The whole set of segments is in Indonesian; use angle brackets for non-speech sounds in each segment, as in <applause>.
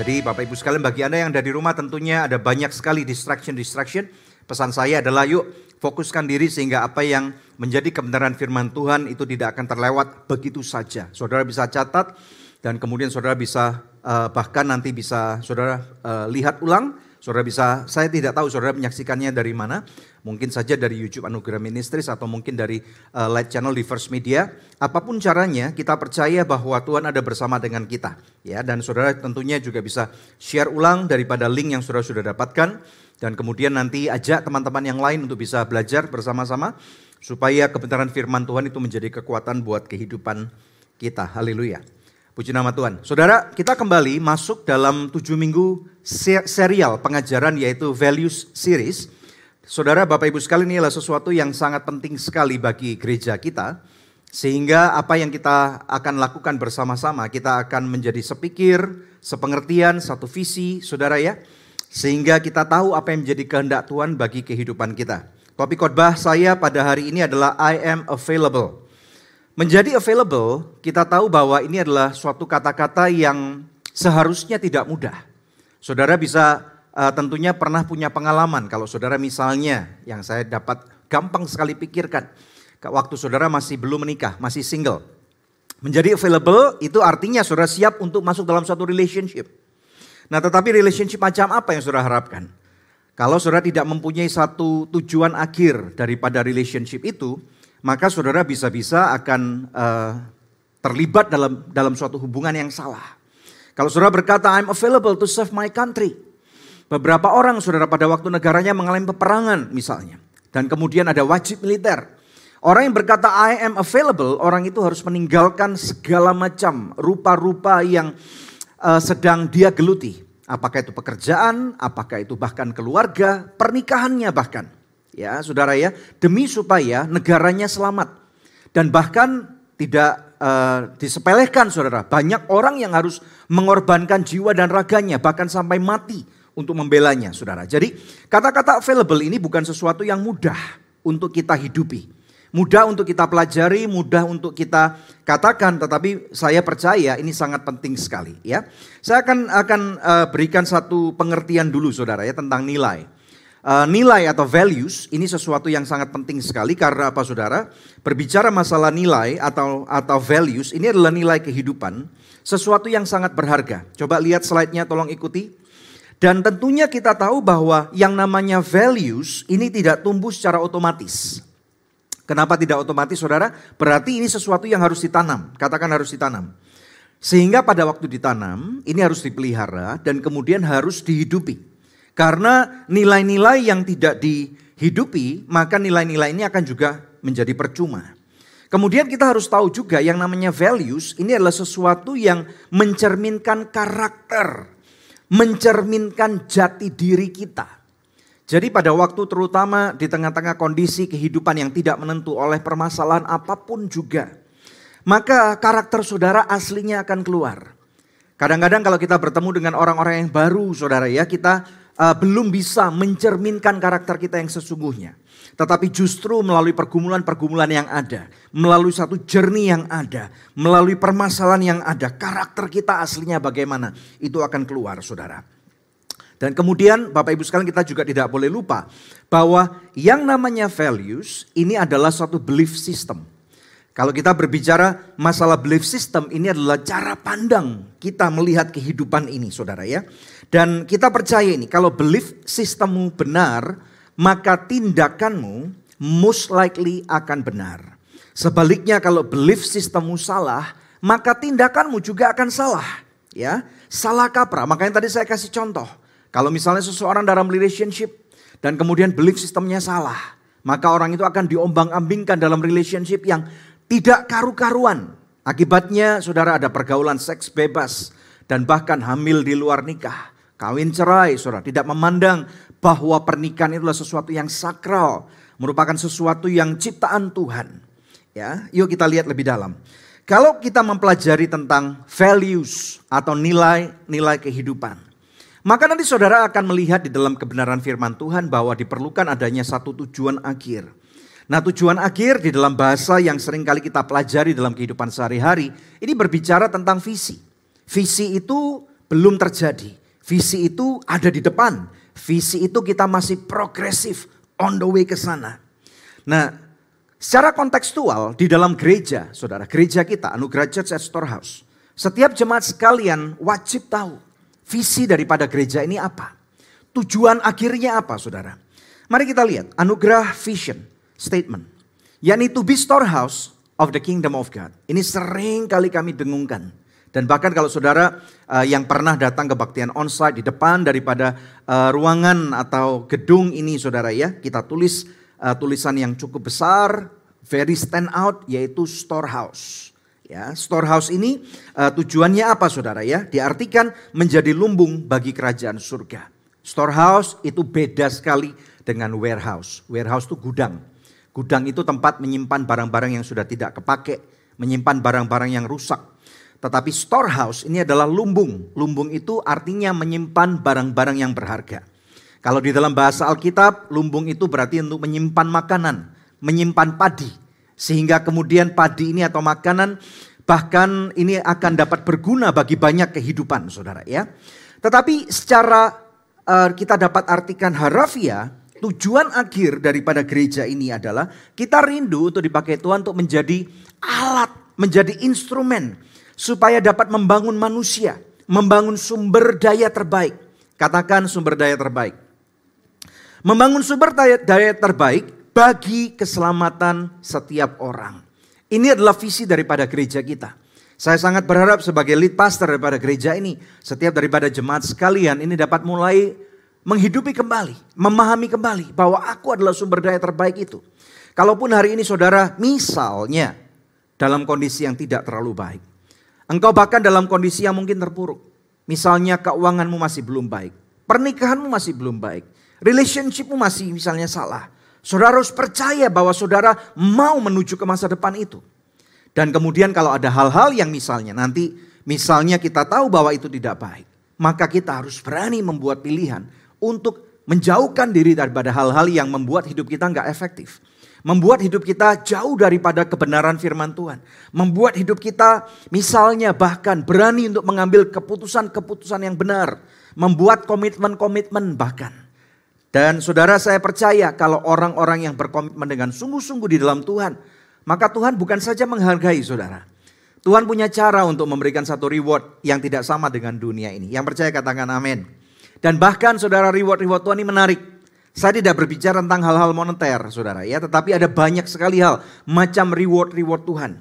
Jadi Bapak Ibu sekalian bagi Anda yang ada di rumah tentunya ada banyak sekali distraction-distraction. Pesan saya adalah yuk fokuskan diri sehingga apa yang menjadi kebenaran firman Tuhan itu tidak akan terlewat begitu saja. Saudara bisa catat dan kemudian saudara bisa uh, bahkan nanti bisa saudara uh, lihat ulang. Saudara bisa, saya tidak tahu saudara menyaksikannya dari mana. Mungkin saja dari YouTube Anugerah Ministries atau mungkin dari uh, light channel di First Media. Apa pun caranya, kita percaya bahwa Tuhan ada bersama dengan kita. Ya, dan saudara tentunya juga bisa share ulang daripada link yang saudara sudah dapatkan. Dan kemudian nanti ajak teman-teman yang lain untuk bisa belajar bersama-sama. Supaya kebenaran firman Tuhan itu menjadi kekuatan buat kehidupan kita. Haleluya. Puji nama Tuhan. Saudara, kita kembali masuk dalam tujuh minggu serial pengajaran yaitu Values Series. Saudara, Bapak Ibu sekalian ini adalah sesuatu yang sangat penting sekali bagi gereja kita. Sehingga apa yang kita akan lakukan bersama-sama, kita akan menjadi sepikir, sepengertian, satu visi, saudara ya. Sehingga kita tahu apa yang menjadi kehendak Tuhan bagi kehidupan kita. Topik khotbah saya pada hari ini adalah I am available. Menjadi available, kita tahu bahwa ini adalah suatu kata-kata yang seharusnya tidak mudah. Saudara bisa uh, tentunya pernah punya pengalaman kalau saudara misalnya yang saya dapat gampang sekali pikirkan. Waktu saudara masih belum menikah, masih single. Menjadi available itu artinya saudara siap untuk masuk dalam suatu relationship. Nah tetapi relationship macam apa yang saudara harapkan? Kalau saudara tidak mempunyai satu tujuan akhir daripada relationship itu, maka saudara bisa-bisa akan uh, terlibat dalam dalam suatu hubungan yang salah. Kalau saudara berkata I'm available to serve my country. Beberapa orang saudara pada waktu negaranya mengalami peperangan misalnya. Dan kemudian ada wajib militer. Orang yang berkata I am available, orang itu harus meninggalkan segala macam rupa-rupa yang uh, sedang dia geluti. Apakah itu pekerjaan, apakah itu bahkan keluarga, pernikahannya bahkan. Ya, saudara ya, demi supaya negaranya selamat. Dan bahkan tidak uh, disepelekan saudara. Banyak orang yang harus mengorbankan jiwa dan raganya, bahkan sampai mati untuk membelanya saudara. Jadi kata-kata available ini bukan sesuatu yang mudah untuk kita hidupi. Mudah untuk kita pelajari, mudah untuk kita katakan, tetapi saya percaya ini sangat penting sekali ya. Saya akan akan uh, berikan satu pengertian dulu saudara ya tentang nilai. Uh, nilai atau values ini sesuatu yang sangat penting sekali karena apa saudara? Berbicara masalah nilai atau atau values ini adalah nilai kehidupan, sesuatu yang sangat berharga. Coba lihat slide-nya tolong ikuti. Dan tentunya kita tahu bahwa yang namanya values ini tidak tumbuh secara otomatis. Kenapa tidak otomatis saudara? Berarti ini sesuatu yang harus ditanam. Katakan harus ditanam. Sehingga pada waktu ditanam ini harus dipelihara dan kemudian harus dihidupi. Karena nilai-nilai yang tidak dihidupi, maka nilai-nilai ini akan juga menjadi percuma. Kemudian kita harus tahu juga yang namanya values ini adalah sesuatu yang mencerminkan karakter, mencerminkan jati diri kita. Jadi pada waktu terutama di tengah-tengah kondisi kehidupan yang tidak menentu oleh permasalahan apa pun juga, maka karakter saudara aslinya akan keluar. Kadang-kadang kalau kita bertemu dengan orang-orang yang baru saudara ya, kita uh, belum bisa mencerminkan karakter kita yang sesungguhnya. Tetapi justru melalui pergumulan-pergumulan yang ada, melalui satu jernih yang ada, melalui permasalahan yang ada, karakter kita aslinya bagaimana, itu akan keluar saudara. Dan kemudian Bapak Ibu sekalian kita juga tidak boleh lupa bahwa yang namanya values ini adalah suatu belief system. Kalau kita berbicara masalah belief system ini adalah cara pandang kita melihat kehidupan ini saudara ya. Dan kita percaya ini, kalau belief sistemmu benar, maka tindakanmu most likely akan benar. Sebaliknya kalau belief sistemmu salah, maka tindakanmu juga akan salah. Ya, salah kaprah. Makanya tadi saya kasih contoh. Kalau misalnya seseorang dalam relationship dan kemudian belief sistemnya salah, maka orang itu akan diombang-ambingkan dalam relationship yang tidak karu-karuan. Akibatnya saudara ada pergaulan seks bebas dan bahkan hamil di luar nikah. Kawin cerai, saudara. Tidak memandang bahwa pernikahan itu adalah sesuatu yang sakral. Merupakan sesuatu yang ciptaan Tuhan. Ya, yuk kita lihat lebih dalam. Kalau kita mempelajari tentang values atau nilai-nilai kehidupan. Maka nanti saudara akan melihat di dalam kebenaran firman Tuhan bahwa diperlukan adanya satu tujuan akhir. Nah tujuan akhir di dalam bahasa yang sering kali kita pelajari dalam kehidupan sehari-hari. Ini berbicara tentang visi. Visi itu belum terjadi. Visi itu ada di depan. Visi itu kita masih progresif on the way ke sana. Nah, secara kontekstual di dalam gereja, saudara, gereja kita, Anugerah Church at Storehouse. Setiap jemaat sekalian wajib tahu visi daripada gereja ini apa. Tujuan akhirnya apa, saudara? Mari kita lihat anugerah vision statement. Yakni to be storehouse of the kingdom of God. Ini sering kali kami dengungkan. Dan bahkan kalau saudara uh, yang pernah datang ke baktian onsite di depan daripada uh, ruangan atau gedung ini saudara ya, kita tulis uh, tulisan yang cukup besar, very stand out yaitu storehouse. Ya, storehouse ini uh, tujuannya apa saudara ya? Diartikan menjadi lumbung bagi kerajaan surga. Storehouse itu beda sekali dengan warehouse. Warehouse itu gudang. Gudang itu tempat menyimpan barang-barang yang sudah tidak kepake, menyimpan barang-barang yang rusak. Tetapi storehouse ini adalah lumbung. Lumbung itu artinya menyimpan barang-barang yang berharga. Kalau di dalam bahasa Alkitab, lumbung itu berarti untuk menyimpan makanan, menyimpan padi. Sehingga kemudian padi ini atau makanan bahkan ini akan dapat berguna bagi banyak kehidupan saudara ya. Tetapi secara uh, kita dapat artikan harafiah, tujuan akhir daripada gereja ini adalah kita rindu untuk dipakai Tuhan untuk menjadi alat, menjadi instrumen supaya dapat membangun manusia, membangun sumber daya terbaik. Katakan sumber daya terbaik. Membangun sumber daya, terbaik bagi keselamatan setiap orang. Ini adalah visi daripada gereja kita. Saya sangat berharap sebagai lead pastor daripada gereja ini, setiap daripada jemaat sekalian ini dapat mulai menghidupi kembali, memahami kembali bahwa aku adalah sumber daya terbaik itu. Kalaupun hari ini saudara misalnya dalam kondisi yang tidak terlalu baik, Engkau bahkan dalam kondisi yang mungkin terpuruk. Misalnya keuanganmu masih belum baik. Pernikahanmu masih belum baik. Relationshipmu masih misalnya salah. Saudara harus percaya bahwa saudara mau menuju ke masa depan itu. Dan kemudian kalau ada hal-hal yang misalnya nanti misalnya kita tahu bahwa itu tidak baik. Maka kita harus berani membuat pilihan untuk menjauhkan diri daripada hal-hal yang membuat hidup kita nggak efektif. Membuat hidup kita jauh daripada kebenaran firman Tuhan. Membuat hidup kita misalnya bahkan berani untuk mengambil keputusan-keputusan yang benar. Membuat komitmen-komitmen bahkan. Dan saudara saya percaya kalau orang-orang yang berkomitmen dengan sungguh-sungguh di dalam Tuhan. Maka Tuhan bukan saja menghargai saudara. Tuhan punya cara untuk memberikan satu reward yang tidak sama dengan dunia ini. Yang percaya katakan amin. Dan bahkan saudara reward-reward Tuhan ini menarik. Saya tidak berbicara tentang hal-hal moneter, saudara ya, tetapi ada banyak sekali hal macam reward-reward Tuhan.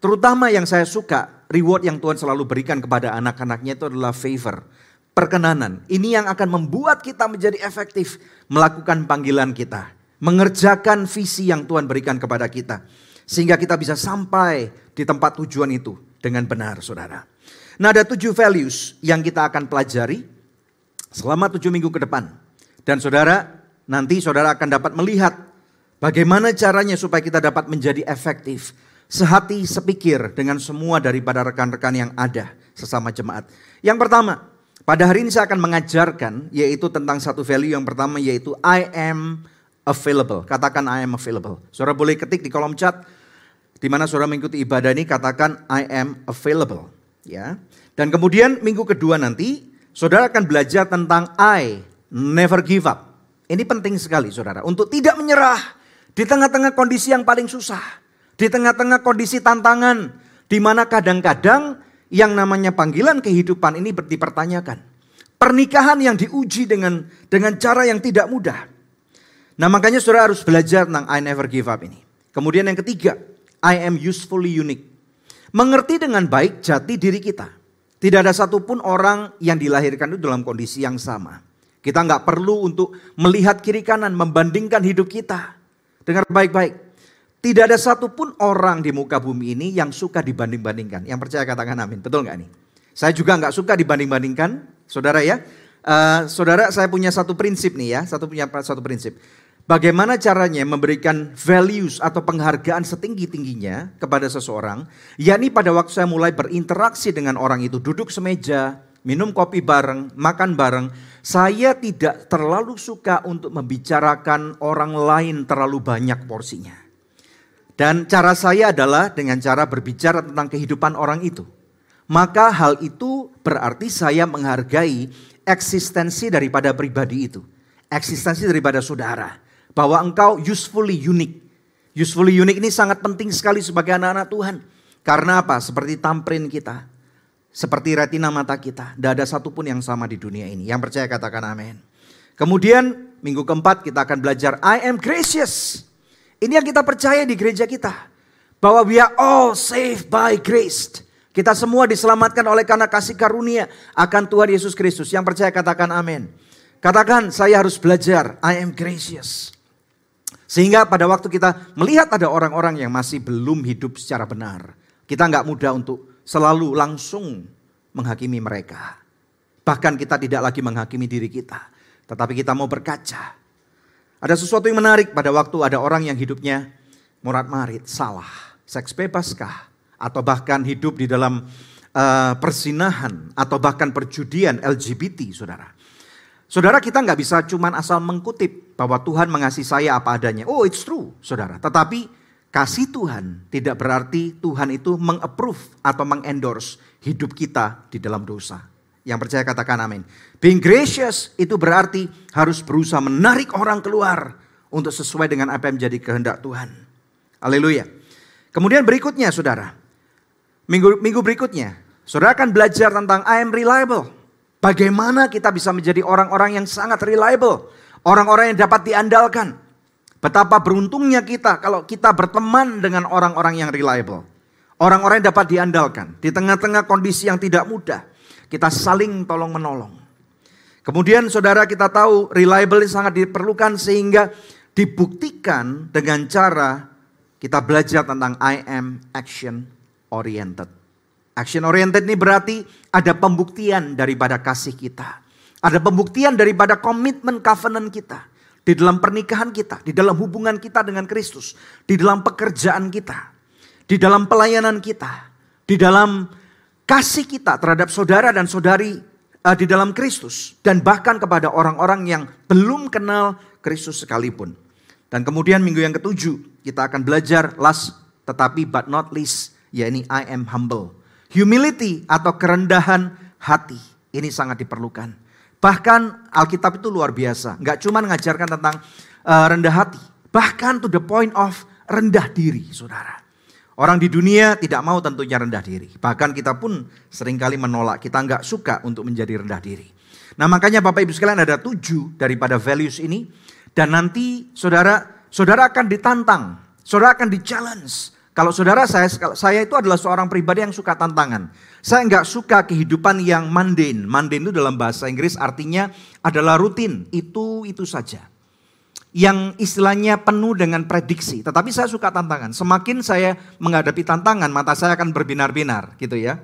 Terutama yang saya suka, reward yang Tuhan selalu berikan kepada anak-anaknya itu adalah favor, perkenanan. Ini yang akan membuat kita menjadi efektif melakukan panggilan kita, mengerjakan visi yang Tuhan berikan kepada kita, sehingga kita bisa sampai di tempat tujuan itu dengan benar, saudara. Nah, ada tujuh values yang kita akan pelajari selama tujuh minggu ke depan. Dan saudara, Nanti saudara akan dapat melihat bagaimana caranya supaya kita dapat menjadi efektif. Sehati sepikir dengan semua daripada rekan-rekan yang ada sesama jemaat. Yang pertama, pada hari ini saya akan mengajarkan yaitu tentang satu value yang pertama yaitu I am available. Katakan I am available. Saudara boleh ketik di kolom chat di mana saudara mengikuti ibadah ini katakan I am available. Ya. Dan kemudian minggu kedua nanti saudara akan belajar tentang I never give up. Ini penting sekali saudara. Untuk tidak menyerah di tengah-tengah kondisi yang paling susah. Di tengah-tengah kondisi tantangan. Di mana kadang-kadang yang namanya panggilan kehidupan ini dipertanyakan. Pernikahan yang diuji dengan dengan cara yang tidak mudah. Nah makanya saudara harus belajar tentang I never give up ini. Kemudian yang ketiga, I am usefully unique. Mengerti dengan baik jati diri kita. Tidak ada satupun orang yang dilahirkan itu dalam kondisi yang sama. Kita nggak perlu untuk melihat kiri kanan, membandingkan hidup kita. Dengar baik-baik. Tidak ada satupun orang di muka bumi ini yang suka dibanding-bandingkan. Yang percaya katakan amin. Betul nggak nih? Saya juga nggak suka dibanding-bandingkan, saudara ya. Uh, saudara, saya punya satu prinsip nih ya, satu punya satu prinsip. Bagaimana caranya memberikan values atau penghargaan setinggi-tingginya kepada seseorang, yakni pada waktu saya mulai berinteraksi dengan orang itu, duduk semeja, minum kopi bareng, makan bareng, saya tidak terlalu suka untuk membicarakan orang lain terlalu banyak porsinya. Dan cara saya adalah dengan cara berbicara tentang kehidupan orang itu. Maka hal itu berarti saya menghargai eksistensi daripada pribadi itu. Eksistensi daripada saudara. Bahwa engkau usefully unique. Usefully unique ini sangat penting sekali sebagai anak-anak Tuhan. Karena apa? Seperti tamprin kita. Seperti retina mata kita. Tidak ada satupun yang sama di dunia ini. Yang percaya katakan amin. Kemudian minggu keempat kita akan belajar I am gracious. Ini yang kita percaya di gereja kita. Bahwa we are all saved by grace. Kita semua diselamatkan oleh karena kasih karunia akan Tuhan Yesus Kristus. Yang percaya katakan amin. Katakan saya harus belajar. I am gracious. Sehingga pada waktu kita melihat ada orang-orang yang masih belum hidup secara benar. Kita nggak mudah untuk selalu langsung menghakimi mereka. Bahkan kita tidak lagi menghakimi diri kita. Tetapi kita mau berkaca. Ada sesuatu yang menarik pada waktu ada orang yang hidupnya murad marit, salah seks bebaskah? Atau bahkan hidup di dalam uh, persinahan atau bahkan perjudian LGBT, saudara. Saudara kita nggak bisa cuman asal mengkutip bahwa Tuhan mengasihi saya apa adanya. Oh it's true, saudara. Tetapi kasih Tuhan tidak berarti Tuhan itu mengapprove atau mengendorse hidup kita di dalam dosa. Yang percaya katakan amin. Being gracious itu berarti harus berusaha menarik orang keluar untuk sesuai dengan apa yang menjadi kehendak Tuhan. Haleluya. Kemudian berikutnya saudara, minggu, minggu berikutnya, saudara akan belajar tentang I am reliable. Bagaimana kita bisa menjadi orang-orang yang sangat reliable. Orang-orang yang dapat diandalkan. Betapa beruntungnya kita kalau kita berteman dengan orang-orang yang reliable. Orang-orang yang dapat diandalkan. Di tengah-tengah kondisi yang tidak mudah. Kita saling tolong menolong. Kemudian saudara kita tahu reliable sangat diperlukan sehingga dibuktikan dengan cara kita belajar tentang I am action oriented. Action oriented ini berarti ada pembuktian daripada kasih kita. Ada pembuktian daripada komitmen covenant kita. Di dalam pernikahan kita, di dalam hubungan kita dengan Kristus, di dalam pekerjaan kita, di dalam pelayanan kita, di dalam kasih kita terhadap saudara dan saudari uh, di dalam Kristus, dan bahkan kepada orang-orang yang belum kenal Kristus sekalipun. Dan kemudian minggu yang ketujuh kita akan belajar last tetapi but not least yakni I am humble. Humility atau kerendahan hati ini sangat diperlukan. Bahkan Alkitab itu luar biasa, nggak cuma mengajarkan tentang uh, rendah hati, bahkan to the point of rendah diri, saudara. Orang di dunia tidak mau tentunya rendah diri. Bahkan kita pun sering kali menolak, kita nggak suka untuk menjadi rendah diri. Nah makanya Bapak Ibu sekalian ada tujuh daripada values ini dan nanti saudara, saudara akan ditantang, saudara akan di-challenge. Kalau saudara saya, saya itu adalah seorang pribadi yang suka tantangan. Saya nggak suka kehidupan yang mundane. Mundane itu dalam bahasa Inggris artinya adalah rutin, itu-itu saja. Yang istilahnya penuh dengan prediksi. Tetapi saya suka tantangan. Semakin saya menghadapi tantangan, mata saya akan berbinar-binar gitu ya.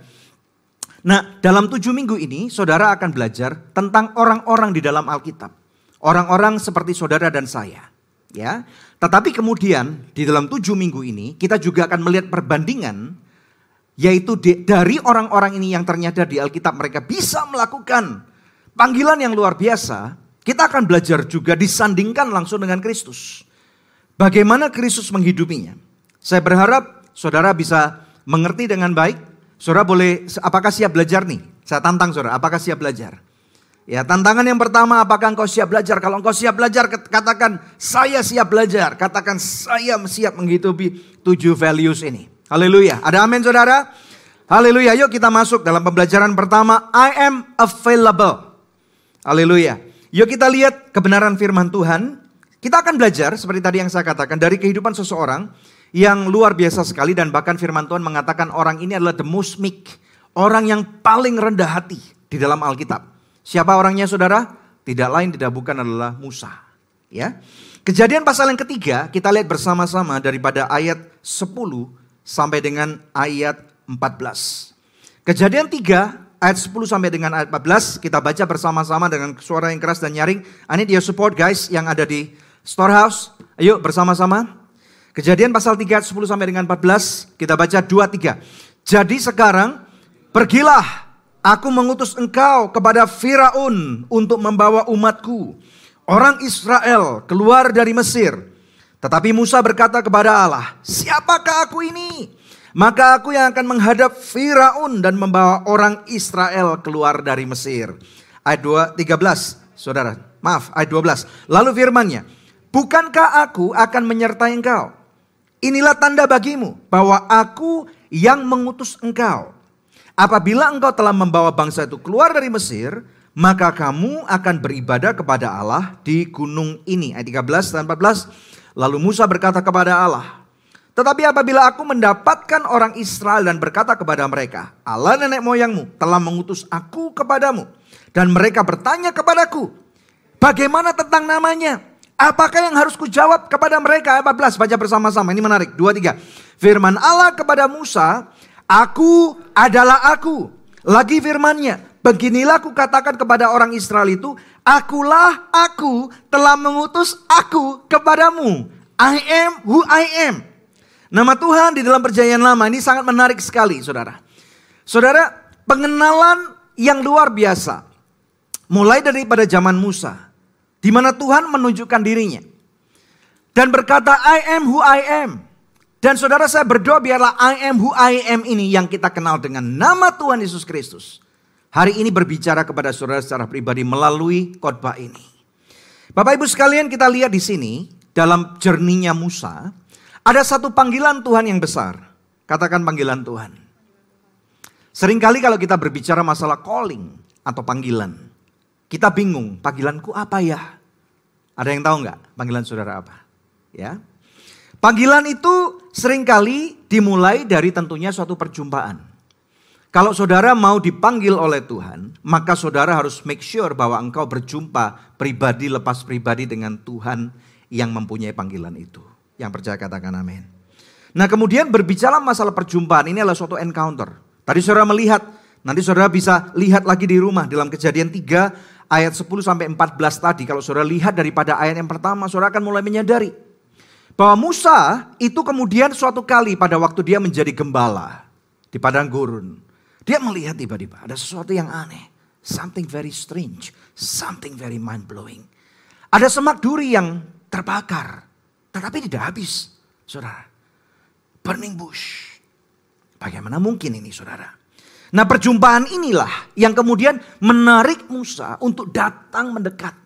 Nah dalam tujuh minggu ini saudara akan belajar tentang orang-orang di dalam Alkitab. Orang-orang seperti saudara dan saya. Ya, tetapi kemudian di dalam tujuh minggu ini kita juga akan melihat perbandingan yaitu dari orang-orang ini yang ternyata di Alkitab mereka bisa melakukan panggilan yang luar biasa. Kita akan belajar juga disandingkan langsung dengan Kristus. Bagaimana Kristus menghidupinya. Saya berharap saudara bisa mengerti dengan baik. Saudara boleh, apakah siap belajar nih? Saya tantang saudara, apakah siap belajar? Ya, tantangan yang pertama, apakah engkau siap belajar? Kalau engkau siap belajar, katakan saya siap belajar. Katakan saya siap menghidupi tujuh values ini. Haleluya. Ada amin saudara? Haleluya. Yuk kita masuk dalam pembelajaran pertama. I am available. Haleluya. Yuk kita lihat kebenaran firman Tuhan. Kita akan belajar seperti tadi yang saya katakan dari kehidupan seseorang yang luar biasa sekali dan bahkan firman Tuhan mengatakan orang ini adalah the most meek. Orang yang paling rendah hati di dalam Alkitab. Siapa orangnya saudara? Tidak lain tidak bukan adalah Musa. Ya. Kejadian pasal yang ketiga kita lihat bersama-sama daripada ayat 10 sampai dengan ayat 14. Kejadian 3 ayat 10 sampai dengan ayat 14 kita baca bersama-sama dengan suara yang keras dan nyaring. I need your support guys yang ada di storehouse. Ayo bersama-sama. Kejadian pasal 3 ayat 10 sampai dengan 14 kita baca 2 3. Jadi sekarang pergilah Aku mengutus engkau kepada Firaun untuk membawa umatku, orang Israel, keluar dari Mesir. Tetapi Musa berkata kepada Allah, siapakah aku ini? Maka aku yang akan menghadap Firaun dan membawa orang Israel keluar dari Mesir. Ayat 2, 13, saudara. Maaf, ayat 12. Lalu firmannya, Bukankah aku akan menyertai engkau? Inilah tanda bagimu bahwa aku yang mengutus engkau. Apabila engkau telah membawa bangsa itu keluar dari Mesir, maka kamu akan beribadah kepada Allah di gunung ini. Ayat 13 dan 14. Lalu Musa berkata kepada Allah, tetapi apabila aku mendapatkan orang Israel dan berkata kepada mereka, Allah nenek moyangmu telah mengutus aku kepadamu. Dan mereka bertanya kepadaku, bagaimana tentang namanya? Apakah yang harus kujawab kepada mereka? Ayat 14, baca bersama-sama, ini menarik. Dua, tiga. Firman Allah kepada Musa, aku adalah aku. Lagi firmannya, beginilah aku katakan kepada orang Israel itu, akulah aku telah mengutus aku kepadamu. I am who I am. Nama Tuhan di dalam perjanjian lama ini sangat menarik sekali saudara. Saudara, pengenalan yang luar biasa. Mulai daripada zaman Musa. Di mana Tuhan menunjukkan dirinya. Dan berkata, I am who I am. Dan saudara saya berdoa biarlah I am who I am ini yang kita kenal dengan nama Tuhan Yesus Kristus. Hari ini berbicara kepada saudara secara pribadi melalui khotbah ini. Bapak Ibu sekalian kita lihat di sini dalam jernihnya Musa ada satu panggilan Tuhan yang besar. Katakan panggilan Tuhan. Seringkali kalau kita berbicara masalah calling atau panggilan. Kita bingung, panggilanku apa ya? Ada yang tahu nggak panggilan saudara apa? Ya. Panggilan itu sering kali dimulai dari tentunya suatu perjumpaan. Kalau saudara mau dipanggil oleh Tuhan, maka saudara harus make sure bahwa engkau berjumpa pribadi lepas pribadi dengan Tuhan yang mempunyai panggilan itu. Yang percaya katakan amin. Nah kemudian berbicara masalah perjumpaan ini adalah suatu encounter. Tadi saudara melihat, nanti saudara bisa lihat lagi di rumah dalam kejadian 3 ayat 10 sampai 14 tadi. Kalau saudara lihat daripada ayat yang pertama, saudara akan mulai menyadari. Bahwa Musa itu kemudian suatu kali pada waktu dia menjadi gembala di padang gurun. Dia melihat tiba-tiba ada sesuatu yang aneh. Something very strange. Something very mind blowing. Ada semak duri yang terbakar. Tetapi tidak habis, saudara. Burning bush. Bagaimana mungkin ini, saudara? Nah perjumpaan inilah yang kemudian menarik Musa untuk datang mendekat.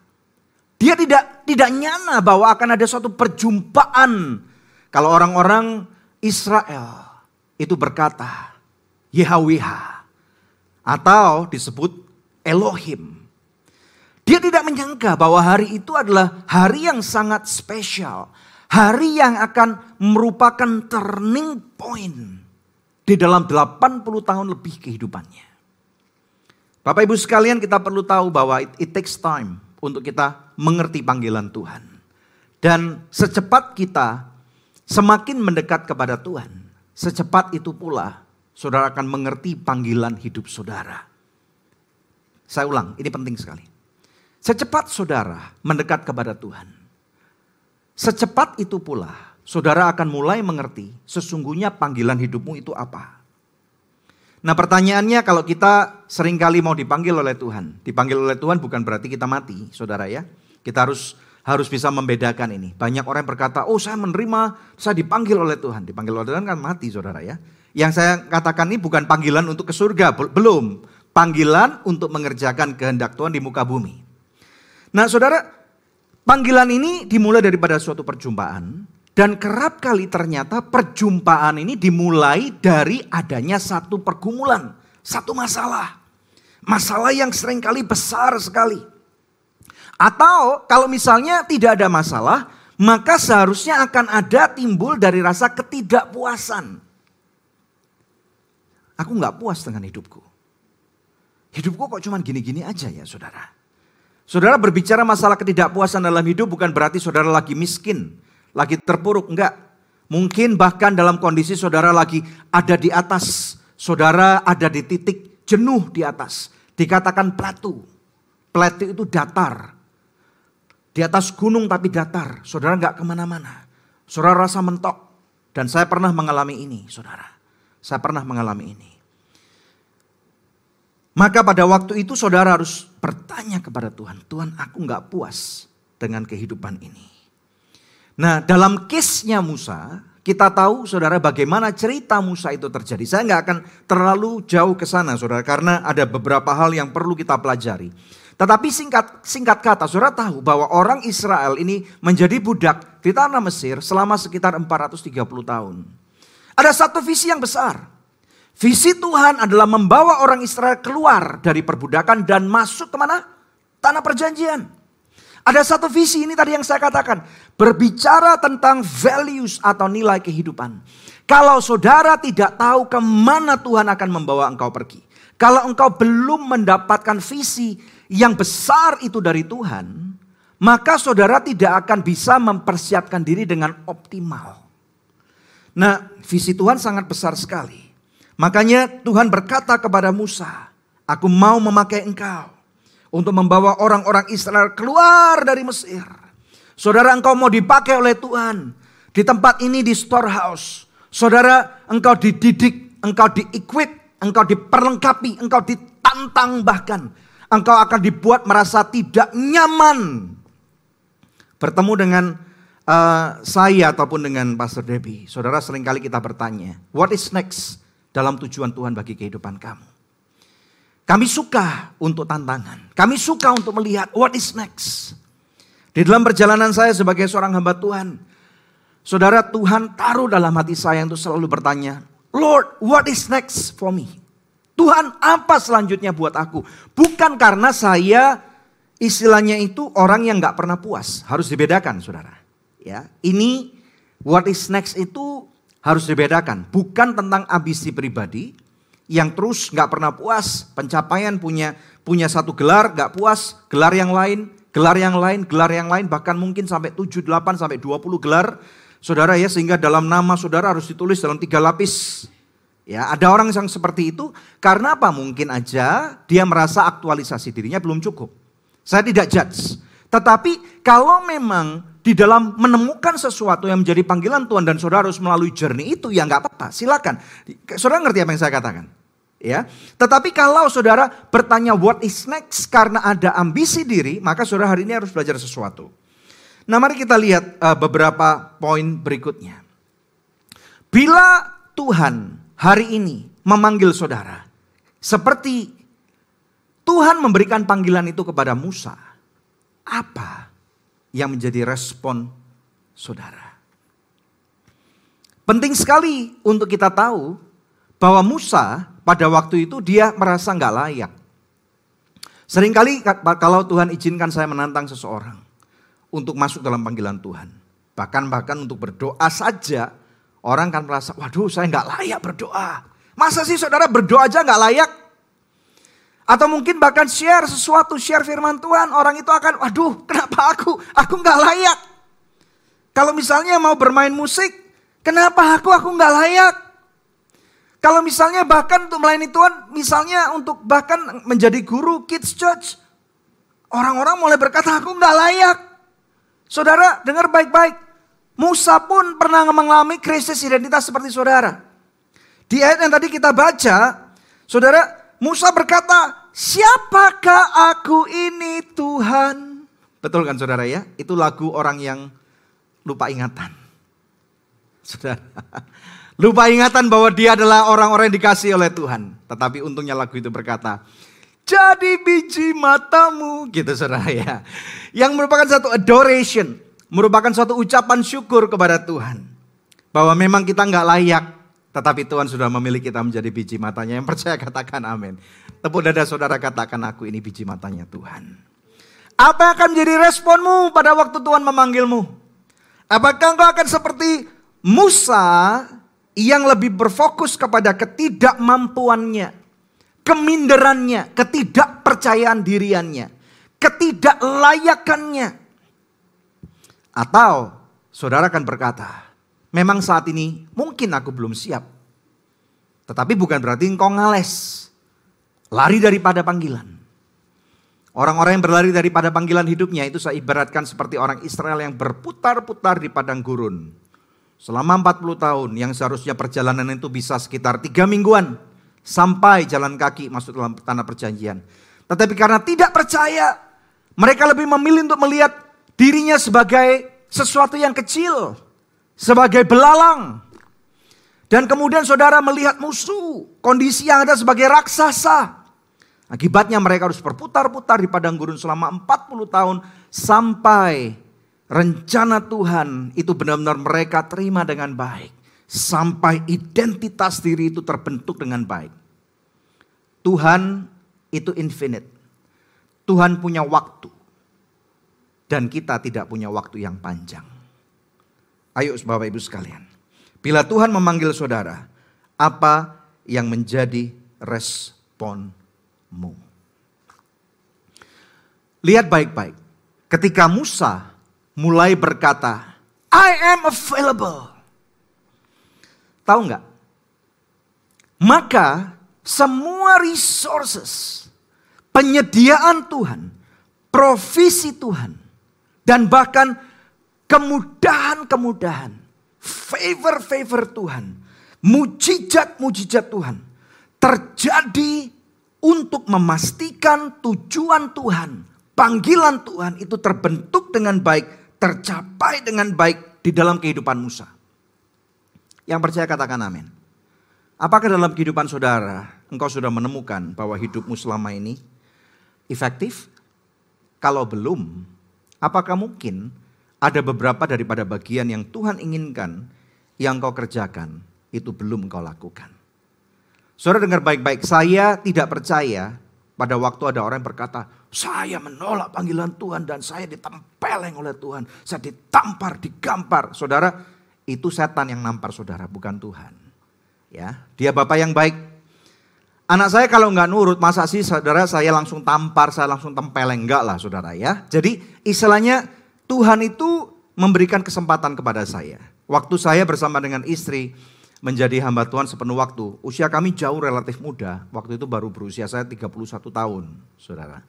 Dia tidak tidak nyana bahwa akan ada suatu perjumpaan. Kalau orang-orang Israel itu berkata, Yahweh atau disebut Elohim. Dia tidak menyangka bahwa hari itu adalah hari yang sangat spesial. Hari yang akan merupakan turning point di dalam 80 tahun lebih kehidupannya. Bapak Ibu sekalian kita perlu tahu bahwa it, it takes time untuk kita mengerti panggilan Tuhan. Dan secepat kita semakin mendekat kepada Tuhan, secepat itu pula saudara akan mengerti panggilan hidup saudara. Saya ulang, ini penting sekali. Secepat saudara mendekat kepada Tuhan, Secepat itu pula, saudara akan mulai mengerti sesungguhnya panggilan hidupmu itu apa. Nah pertanyaannya kalau kita sering kali mau dipanggil oleh Tuhan. Dipanggil oleh Tuhan bukan berarti kita mati, saudara ya. Kita harus harus bisa membedakan ini. Banyak orang yang berkata, oh saya menerima, saya dipanggil oleh Tuhan. Dipanggil oleh Tuhan kan mati saudara ya. Yang saya katakan ini bukan panggilan untuk ke surga, belum. Panggilan untuk mengerjakan kehendak Tuhan di muka bumi. Nah saudara, Panggilan ini dimulai daripada suatu perjumpaan dan kerap kali ternyata perjumpaan ini dimulai dari adanya satu pergumulan, satu masalah. Masalah yang sering kali besar sekali. Atau kalau misalnya tidak ada masalah, maka seharusnya akan ada timbul dari rasa ketidakpuasan. Aku nggak puas dengan hidupku. Hidupku kok cuma gini-gini aja ya saudara. Saudara berbicara masalah ketidakpuasan dalam hidup bukan berarti saudara lagi miskin, lagi terpuruk, enggak. Mungkin bahkan dalam kondisi saudara lagi ada di atas, saudara ada di titik jenuh di atas. Dikatakan platu. Platu itu datar. Di atas gunung tapi datar. Saudara enggak ke mana-mana. Saudara rasa mentok. Dan saya pernah mengalami ini, saudara. Saya pernah mengalami ini. Maka pada waktu itu saudara harus bertanya kepada Tuhan. Tuhan aku nggak puas dengan kehidupan ini. Nah dalam case-nya Musa, kita tahu saudara bagaimana cerita Musa itu terjadi. Saya nggak akan terlalu jauh ke sana saudara karena ada beberapa hal yang perlu kita pelajari. Tetapi singkat singkat kata saudara tahu bahwa orang Israel ini menjadi budak di tanah Mesir selama sekitar 430 tahun. Ada satu visi yang besar. Visi Tuhan adalah membawa orang Israel keluar dari perbudakan dan masuk ke mana? Tanah perjanjian. Ada satu visi ini tadi yang saya katakan. Berbicara tentang values atau nilai kehidupan. Kalau saudara tidak tahu ke mana Tuhan akan membawa engkau pergi. Kalau engkau belum mendapatkan visi yang besar itu dari Tuhan. Maka saudara tidak akan bisa mempersiapkan diri dengan optimal. Nah visi Tuhan sangat besar sekali. Makanya Tuhan berkata kepada Musa. Aku mau memakai engkau untuk membawa orang-orang Israel keluar dari Mesir. Saudara engkau mau dipakai oleh Tuhan. Di tempat ini di storehouse. Saudara engkau dididik, engkau di-equip, engkau diperlengkapi, engkau ditantang bahkan. Engkau akan dibuat merasa tidak nyaman. Bertemu dengan uh, saya ataupun dengan Pastor Debbie. Saudara sering kali kita bertanya, what is next dalam tujuan Tuhan bagi kehidupan kamu? Kami suka untuk tantangan. Kami suka untuk melihat what is next. Di dalam perjalanan saya sebagai seorang hamba Tuhan. Saudara Tuhan taruh dalam hati saya untuk selalu bertanya. Lord, what is next for me? Tuhan apa selanjutnya buat aku? Bukan karena saya istilahnya itu orang yang gak pernah puas. Harus dibedakan saudara. Ya, Ini what is next itu harus dibedakan. Bukan tentang ambisi pribadi yang terus nggak pernah puas, pencapaian punya punya satu gelar nggak puas, gelar yang lain, gelar yang lain, gelar yang lain, bahkan mungkin sampai 7, 8, sampai 20 gelar. Saudara ya, sehingga dalam nama saudara harus ditulis dalam tiga lapis. Ya, ada orang yang seperti itu karena apa? Mungkin aja dia merasa aktualisasi dirinya belum cukup. Saya tidak judge. Tetapi kalau memang di dalam menemukan sesuatu yang menjadi panggilan Tuhan dan saudara harus melalui journey itu ya nggak apa-apa, silakan. Saudara ngerti apa yang saya katakan? Ya, tetapi kalau saudara bertanya what is next karena ada ambisi diri, maka saudara hari ini harus belajar sesuatu. Nah, mari kita lihat uh, beberapa poin berikutnya. Bila Tuhan hari ini memanggil saudara, seperti Tuhan memberikan panggilan itu kepada Musa, apa yang menjadi respon saudara? Penting sekali untuk kita tahu bahwa Musa pada waktu itu dia merasa nggak layak. Seringkali kalau Tuhan izinkan saya menantang seseorang untuk masuk dalam panggilan Tuhan. Bahkan bahkan untuk berdoa saja orang kan merasa, waduh saya nggak layak berdoa. Masa sih saudara berdoa aja nggak layak? Atau mungkin bahkan share sesuatu, share firman Tuhan, orang itu akan, waduh kenapa aku, aku nggak layak. Kalau misalnya mau bermain musik, kenapa aku, aku nggak layak. Kalau misalnya bahkan untuk melayani Tuhan, misalnya untuk bahkan menjadi guru kids church, orang-orang mulai berkata aku nggak layak. Saudara dengar baik-baik, Musa pun pernah mengalami krisis identitas seperti saudara. Di ayat yang tadi kita baca, saudara Musa berkata, siapakah aku ini Tuhan? Betul kan saudara ya? Itu lagu orang yang lupa ingatan. Saudara, <laughs> Lupa ingatan bahwa dia adalah orang-orang yang dikasih oleh Tuhan. Tetapi untungnya lagu itu berkata, jadi biji matamu gitu saudara ya. Yang merupakan satu adoration, merupakan suatu ucapan syukur kepada Tuhan. Bahwa memang kita nggak layak, tetapi Tuhan sudah memilih kita menjadi biji matanya. Yang percaya katakan amin. Tepuk dada saudara katakan aku ini biji matanya Tuhan. Apa akan menjadi responmu pada waktu Tuhan memanggilmu? Apakah engkau akan seperti Musa yang lebih berfokus kepada ketidakmampuannya, keminderannya, ketidakpercayaan diriannya, ketidaklayakannya. Atau saudara akan berkata, memang saat ini mungkin aku belum siap. Tetapi bukan berarti engkau ngales. Lari daripada panggilan. Orang-orang yang berlari daripada panggilan hidupnya itu saya ibaratkan seperti orang Israel yang berputar-putar di padang gurun Selama 40 tahun yang seharusnya perjalanan itu bisa sekitar tiga mingguan sampai jalan kaki masuk dalam tanah perjanjian. Tetapi karena tidak percaya, mereka lebih memilih untuk melihat dirinya sebagai sesuatu yang kecil. sebagai belalang. Dan kemudian saudara melihat musuh, kondisi yang ada sebagai raksasa. Akibatnya mereka harus berputar-putar di padang gurun selama 40 tahun sampai rencana Tuhan itu benar-benar mereka terima dengan baik. Sampai identitas diri itu terbentuk dengan baik. Tuhan itu infinite. Tuhan punya waktu. Dan kita tidak punya waktu yang panjang. Ayo Bapak Ibu sekalian. Bila Tuhan memanggil saudara, apa yang menjadi responmu? Lihat baik-baik. Ketika Musa mulai berkata, I am available. Tahu nggak? Maka semua resources, penyediaan Tuhan, provisi Tuhan, dan bahkan kemudahan-kemudahan favor-favor Tuhan, mujizat-mujizat Tuhan terjadi untuk memastikan tujuan Tuhan, panggilan Tuhan itu terbentuk dengan baik, tercapai dengan baik di dalam kehidupan Musa. Yang percaya katakan amin. Apakah dalam kehidupan saudara engkau sudah menemukan bahwa hidupmu selama ini efektif? Kalau belum, apakah mungkin ada beberapa daripada bagian yang Tuhan inginkan yang kau kerjakan itu belum kau lakukan. Saudara dengar baik-baik, saya tidak percaya pada waktu ada orang yang berkata, saya menolak panggilan Tuhan dan saya ditempeleng oleh Tuhan. Saya ditampar, digampar. Saudara, itu setan yang nampar saudara, bukan Tuhan. Ya, dia bapak yang baik. Anak saya kalau nggak nurut, masa sih saudara saya langsung tampar, saya langsung tempeleng? Enggak lah saudara ya. Jadi istilahnya Tuhan itu memberikan kesempatan kepada saya. Waktu saya bersama dengan istri menjadi hamba Tuhan sepenuh waktu. Usia kami jauh relatif muda. Waktu itu baru berusia saya 31 tahun, saudara.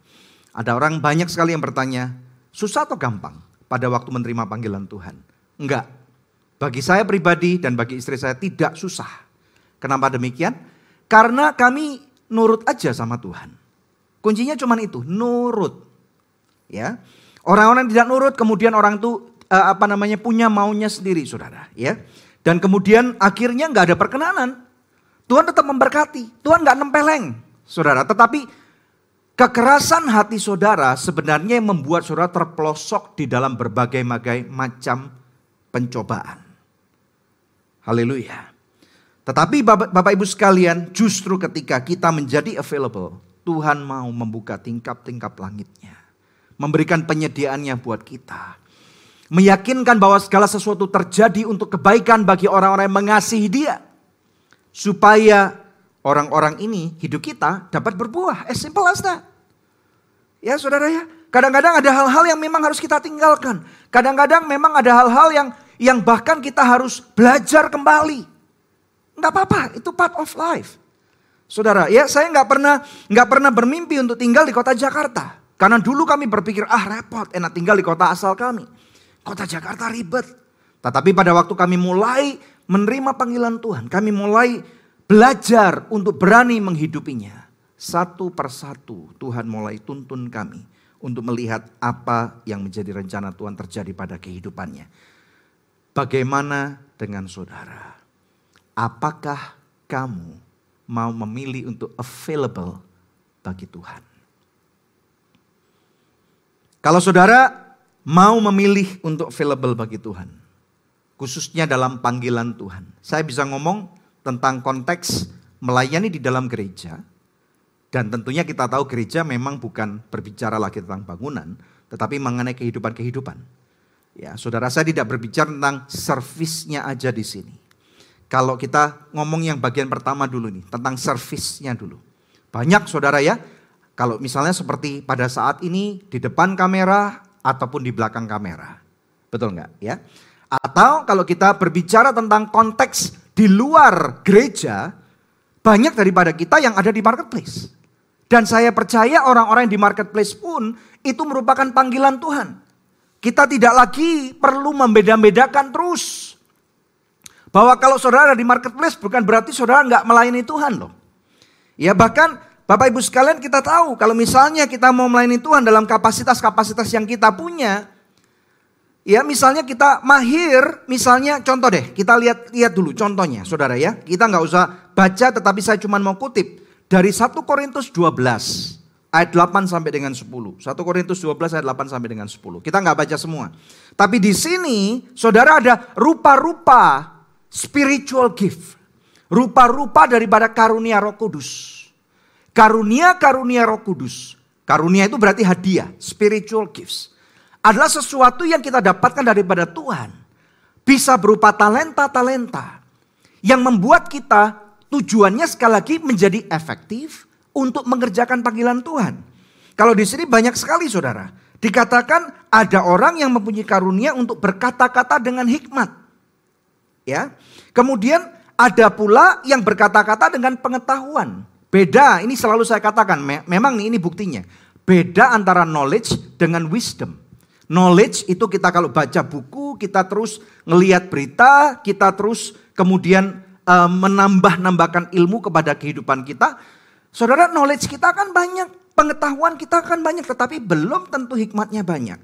Ada orang banyak sekali yang bertanya, susah atau gampang pada waktu menerima panggilan Tuhan? Enggak. Bagi saya pribadi dan bagi istri saya tidak susah. Kenapa demikian? Karena kami nurut aja sama Tuhan. Kuncinya cuma itu, nurut. Ya. Orang-orang tidak nurut, kemudian orang itu uh, apa namanya punya maunya sendiri, saudara. Ya, dan kemudian akhirnya nggak ada perkenanan. Tuhan tetap memberkati, Tuhan nggak nempeleng, saudara. Tetapi kekerasan hati saudara sebenarnya membuat saudara terpelosok di dalam berbagai-bagai macam pencobaan. Haleluya. Tetapi Bapak Ibu sekalian, justru ketika kita menjadi available, Tuhan mau membuka tingkap-tingkap langitnya memberikan penyediaannya buat kita. Meyakinkan bahwa segala sesuatu terjadi untuk kebaikan bagi orang-orang yang mengasihi dia. Supaya orang-orang ini hidup kita dapat berbuah. As simple as that. Ya saudara ya. Kadang-kadang ada hal-hal yang memang harus kita tinggalkan. Kadang-kadang memang ada hal-hal yang yang bahkan kita harus belajar kembali. Enggak apa-apa, itu part of life. Saudara, ya saya nggak pernah nggak pernah bermimpi untuk tinggal di kota Jakarta. Karena dulu kami berpikir, ah repot, enak tinggal di kota asal kami. Kota Jakarta ribet. Tetapi pada waktu kami mulai menerima panggilan Tuhan, kami mulai belajar untuk berani menghidupinya. Satu persatu Tuhan mulai tuntun kami untuk melihat apa yang menjadi rencana Tuhan terjadi pada kehidupannya. Bagaimana dengan saudara? Apakah kamu mau memilih untuk available bagi Tuhan? Kalau saudara mau memilih untuk available bagi Tuhan, khususnya dalam panggilan Tuhan, saya bisa ngomong tentang konteks melayani di dalam gereja, dan tentunya kita tahu gereja memang bukan berbicara lagi tentang bangunan, tetapi mengenai kehidupan-kehidupan. Ya, saudara saya tidak berbicara tentang servisnya aja di sini. Kalau kita ngomong yang bagian pertama dulu nih, tentang servisnya dulu. Banyak saudara ya, kalau misalnya seperti pada saat ini di depan kamera ataupun di belakang kamera. Betul nggak ya? Atau kalau kita berbicara tentang konteks di luar gereja, banyak daripada kita yang ada di marketplace. Dan saya percaya orang-orang di marketplace pun itu merupakan panggilan Tuhan. Kita tidak lagi perlu membeda-bedakan terus. Bahwa kalau saudara di marketplace bukan berarti saudara nggak melayani Tuhan loh. Ya bahkan Bapak Ibu sekalian kita tahu kalau misalnya kita mau melayani Tuhan dalam kapasitas-kapasitas yang kita punya. Ya misalnya kita mahir, misalnya contoh deh, kita lihat lihat dulu contohnya saudara ya. Kita nggak usah baca tetapi saya cuma mau kutip dari 1 Korintus 12 ayat 8 sampai dengan 10. 1 Korintus 12 ayat 8 sampai dengan 10. Kita nggak baca semua. Tapi di sini saudara ada rupa-rupa spiritual gift. Rupa-rupa daripada karunia roh kudus. Karunia-karunia roh kudus. Karunia itu berarti hadiah, spiritual gifts adalah sesuatu yang kita dapatkan daripada Tuhan. Bisa berupa talenta-talenta yang membuat kita tujuannya sekali lagi menjadi efektif untuk mengerjakan panggilan Tuhan. Kalau di sini banyak sekali saudara. Dikatakan ada orang yang mempunyai karunia untuk berkata-kata dengan hikmat. Ya. Kemudian ada pula yang berkata-kata dengan pengetahuan. Beda, ini selalu saya katakan, memang ini buktinya. Beda antara knowledge dengan wisdom. Knowledge itu kita kalau baca buku, kita terus ngelihat berita, kita terus kemudian uh, menambah-nambahkan ilmu kepada kehidupan kita. Saudara, knowledge kita kan banyak, pengetahuan kita kan banyak, tetapi belum tentu hikmatnya banyak.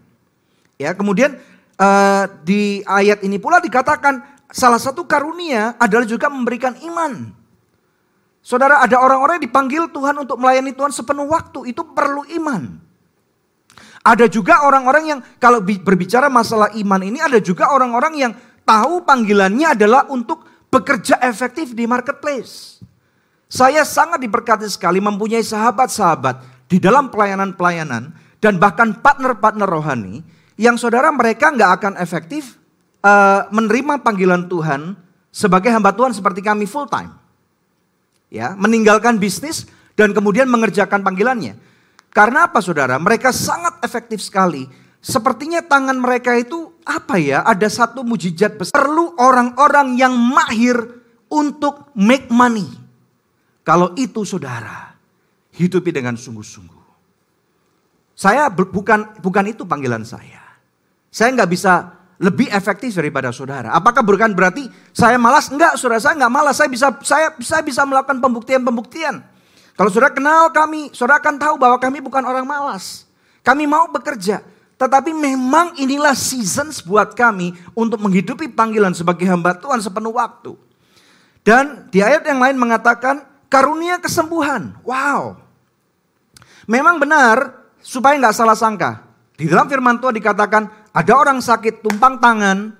Ya, kemudian uh, di ayat ini pula dikatakan salah satu karunia adalah juga memberikan iman. Saudara, ada orang-orang yang dipanggil Tuhan untuk melayani Tuhan sepenuh waktu, itu perlu iman. Ada juga orang-orang yang kalau berbicara masalah iman ini ada juga orang-orang yang tahu panggilannya adalah untuk bekerja efektif di marketplace. Saya sangat diberkati sekali mempunyai sahabat-sahabat di dalam pelayanan-pelayanan dan bahkan partner-partner rohani yang saudara mereka nggak akan efektif uh, menerima panggilan Tuhan sebagai hamba Tuhan seperti kami full time. Ya, meninggalkan bisnis dan kemudian mengerjakan panggilannya. Karena apa saudara? Mereka sangat efektif sekali. Sepertinya tangan mereka itu apa ya? Ada satu mujizat besar. Perlu orang-orang yang mahir untuk make money. Kalau itu saudara, hidupi dengan sungguh-sungguh. Saya bukan bukan itu panggilan saya. Saya nggak bisa lebih efektif daripada saudara. Apakah bukan berarti saya malas? Enggak, saudara saya nggak malas. Saya bisa saya saya bisa melakukan pembuktian-pembuktian. Kalau saudara kenal kami, saudara akan tahu bahwa kami bukan orang malas. Kami mau bekerja. Tetapi memang inilah seasons buat kami untuk menghidupi panggilan sebagai hamba Tuhan sepenuh waktu. Dan di ayat yang lain mengatakan karunia kesembuhan. Wow. Memang benar supaya nggak salah sangka. Di dalam firman Tuhan dikatakan ada orang sakit tumpang tangan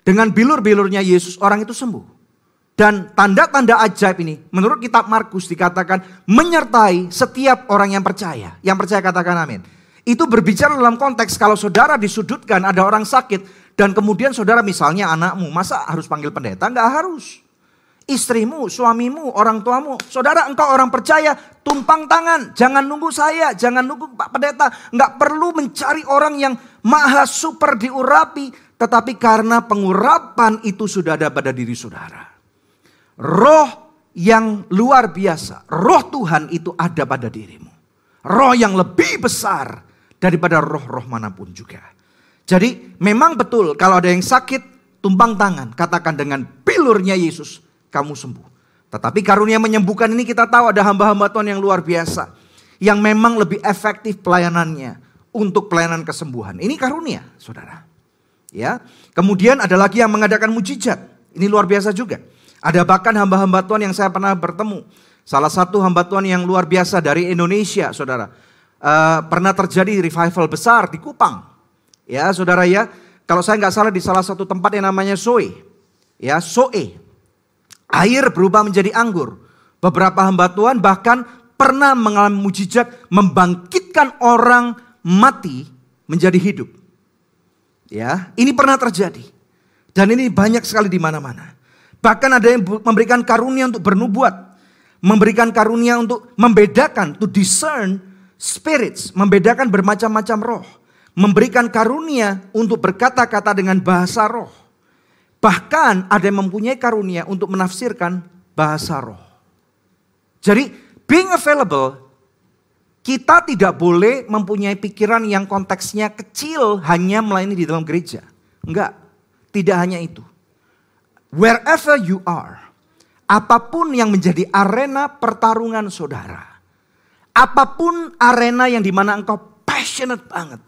dengan bilur-bilurnya Yesus orang itu sembuh. Dan tanda-tanda ajaib ini menurut kitab Markus dikatakan menyertai setiap orang yang percaya. Yang percaya katakan amin. Itu berbicara dalam konteks kalau saudara disudutkan ada orang sakit dan kemudian saudara misalnya anakmu masa harus panggil pendeta? Enggak harus. Istrimu, suamimu, orang tuamu, saudara engkau orang percaya, tumpang tangan, jangan nunggu saya, jangan nunggu Pak Pendeta, enggak perlu mencari orang yang maha super diurapi, tetapi karena pengurapan itu sudah ada pada diri saudara. Roh yang luar biasa, roh Tuhan itu ada pada dirimu. Roh yang lebih besar daripada roh-roh mana pun juga. Jadi memang betul kalau ada yang sakit, tumpang tangan. Katakan dengan pilurnya Yesus, kamu sembuh. Tetapi karunia menyembuhkan ini kita tahu ada hamba-hamba Tuhan yang luar biasa. Yang memang lebih efektif pelayanannya untuk pelayanan kesembuhan. Ini karunia, saudara. Ya, Kemudian ada lagi yang mengadakan mujizat. Ini luar biasa juga. Ada bahkan hamba-hamba Tuhan yang saya pernah bertemu. Salah satu hamba Tuhan yang luar biasa dari Indonesia, saudara. Uh, pernah terjadi revival besar di Kupang. Ya, saudara ya. Kalau saya nggak salah di salah satu tempat yang namanya Soe. Ya, Soe. Air berubah menjadi anggur. Beberapa hamba Tuhan bahkan pernah mengalami mujizat membangkitkan orang mati menjadi hidup. Ya, ini pernah terjadi. Dan ini banyak sekali di mana-mana. Bahkan ada yang memberikan karunia untuk bernubuat. Memberikan karunia untuk membedakan, to discern spirits. Membedakan bermacam-macam roh. Memberikan karunia untuk berkata-kata dengan bahasa roh. Bahkan ada yang mempunyai karunia untuk menafsirkan bahasa roh. Jadi being available, kita tidak boleh mempunyai pikiran yang konteksnya kecil hanya melayani di dalam gereja. Enggak, tidak hanya itu. Wherever you are, apa pun yang menjadi arena pertarungan saudara, apa pun arena yang di mana engkau passionate banget,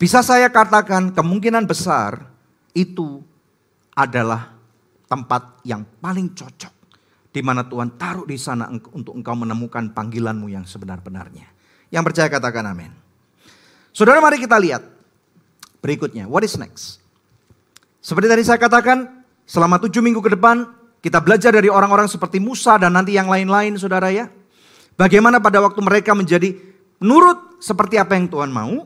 Bisa saya katakan kemungkinan besar itu adalah tempat yang paling cocok. Di mana Tuhan taruh di sana untuk engkau menemukan panggilanmu yang sebenar-benarnya. Yang percaya katakan amin. Saudara mari kita lihat berikutnya. What is next? Seperti tadi saya katakan, selama tujuh minggu ke depan kita belajar dari orang-orang seperti Musa dan nanti yang lain-lain saudara ya. Bagaimana pada waktu mereka menjadi nurut seperti apa yang Tuhan mau,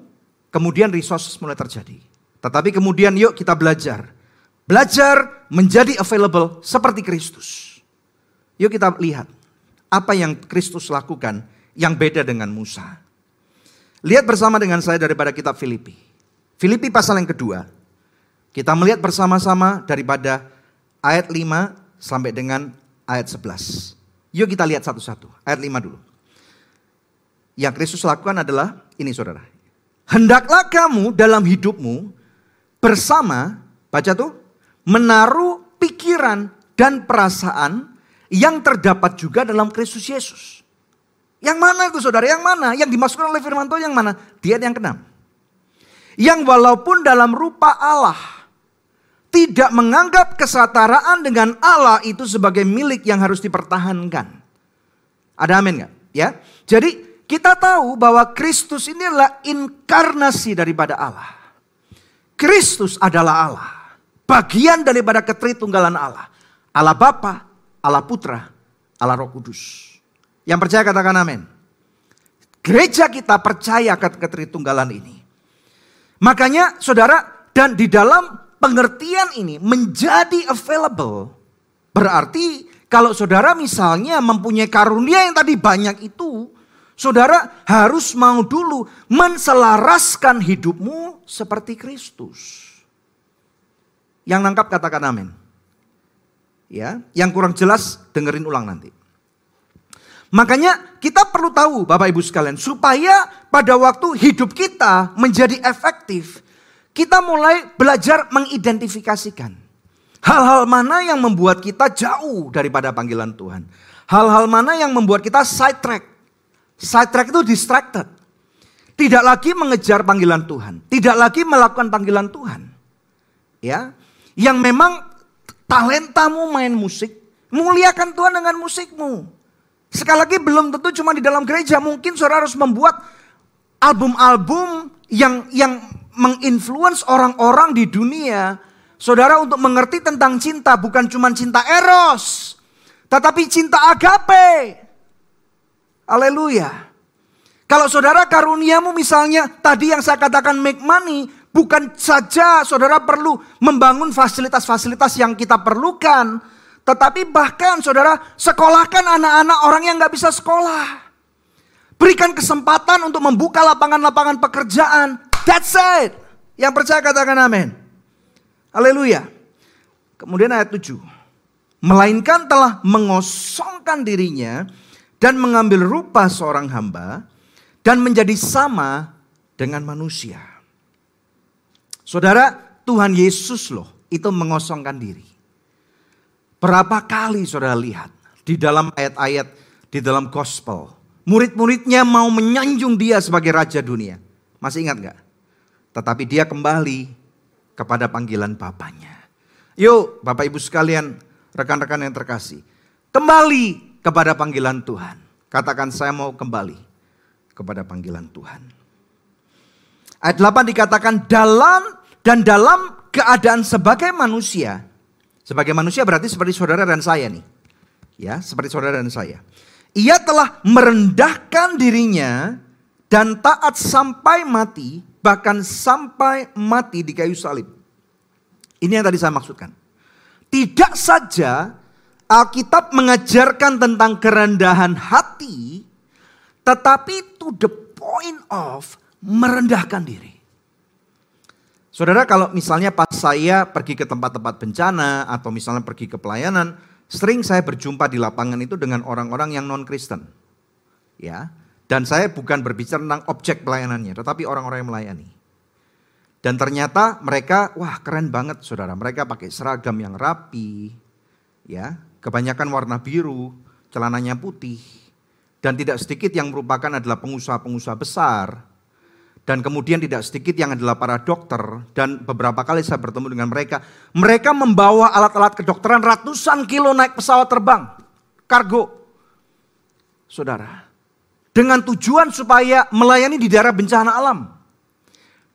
kemudian resources mulai terjadi. Tetapi kemudian yuk kita belajar. Belajar menjadi available seperti Kristus. Yuk kita lihat apa yang Kristus lakukan yang beda dengan Musa. Lihat bersama dengan saya daripada kitab Filipi. Filipi pasal yang kedua. Kita melihat bersama-sama daripada ayat 5 sampai dengan ayat 11. Yuk kita lihat satu-satu. Ayat 5 dulu. Yang Kristus lakukan adalah ini saudara. Hendaklah kamu dalam hidupmu bersama, baca tuh, menaruh pikiran dan perasaan yang terdapat juga dalam Kristus Yesus. Yang mana itu saudara? Yang mana? Yang dimasukkan oleh firman Tuhan yang mana? Dia yang keenam. Yang walaupun dalam rupa Allah tidak menganggap kesetaraan dengan Allah itu sebagai milik yang harus dipertahankan. Ada amin nggak? Ya. Jadi kita tahu bahwa Kristus ini adalah inkarnasi daripada Allah. Kristus adalah Allah. Bagian daripada ketritunggalan Allah. Allah Bapa, Allah Putra, Allah Roh Kudus. Yang percaya katakan amin. Gereja kita percaya ke ketritunggalan ini. Makanya saudara, dan di dalam pengertian ini menjadi available. Berarti kalau saudara misalnya mempunyai karunia yang tadi banyak itu, Saudara harus mau dulu menselaraskan hidupmu seperti Kristus. Yang nangkap katakan amin. Ya, yang kurang jelas dengerin ulang nanti. Makanya kita perlu tahu Bapak Ibu sekalian supaya pada waktu hidup kita menjadi efektif, kita mulai belajar mengidentifikasikan hal-hal mana yang membuat kita jauh daripada panggilan Tuhan. Hal-hal mana yang membuat kita side track Sidetrack itu distracted. Tidak lagi mengejar panggilan Tuhan. Tidak lagi melakukan panggilan Tuhan. Ya, Yang memang talentamu main musik. Muliakan Tuhan dengan musikmu. Sekali lagi belum tentu cuma di dalam gereja. Mungkin saudara harus membuat album-album yang yang menginfluence orang-orang di dunia. Saudara untuk mengerti tentang cinta bukan cuma cinta eros. Tetapi cinta agape. Haleluya. Kalau saudara karuniamu misalnya tadi yang saya katakan make money, bukan saja saudara perlu membangun fasilitas-fasilitas yang kita perlukan, tetapi bahkan saudara sekolahkan anak-anak orang yang nggak bisa sekolah. Berikan kesempatan untuk membuka lapangan-lapangan pekerjaan. That's it. Yang percaya katakan amin. Haleluya. Kemudian ayat 7. Melainkan telah mengosongkan dirinya dan mengambil rupa seorang hamba dan menjadi sama dengan manusia. Saudara, Tuhan Yesus loh itu mengosongkan diri. Berapa kali saudara lihat di dalam ayat-ayat di dalam gospel. Murid-muridnya mau menyanjung dia sebagai raja dunia. Masih ingat gak? Tetapi dia kembali kepada panggilan Bapaknya. Yuk Bapak Ibu sekalian, rekan-rekan yang terkasih. Kembali kepada panggilan Tuhan. Katakan saya mau kembali kepada panggilan Tuhan. Ayat 8 dikatakan dalam dan dalam keadaan sebagai manusia. Sebagai manusia berarti seperti saudara dan saya nih. Ya, seperti saudara dan saya. Ia telah merendahkan dirinya dan taat sampai mati, bahkan sampai mati di kayu salib. Ini yang tadi saya maksudkan. Tidak saja Alkitab mengajarkan tentang kerendahan hati, tetapi to the point of merendahkan diri. Saudara kalau misalnya pas saya pergi ke tempat-tempat bencana atau misalnya pergi ke pelayanan, sering saya berjumpa di lapangan itu dengan orang-orang yang non-Kristen. Ya. Dan saya bukan berbicara tentang objek pelayanannya, tetapi orang-orang yang melayani. Dan ternyata mereka, wah keren banget saudara. Mereka pakai seragam yang rapi, ya Kebanyakan warna biru, celananya putih. Dan tidak sedikit yang merupakan adalah pengusaha-pengusaha besar. Dan kemudian tidak sedikit yang adalah para dokter dan beberapa kali saya bertemu dengan mereka. Mereka membawa alat-alat kedokteran ratusan kilo naik pesawat terbang. Kargo. Saudara. Dengan tujuan supaya melayani di daerah bencana alam.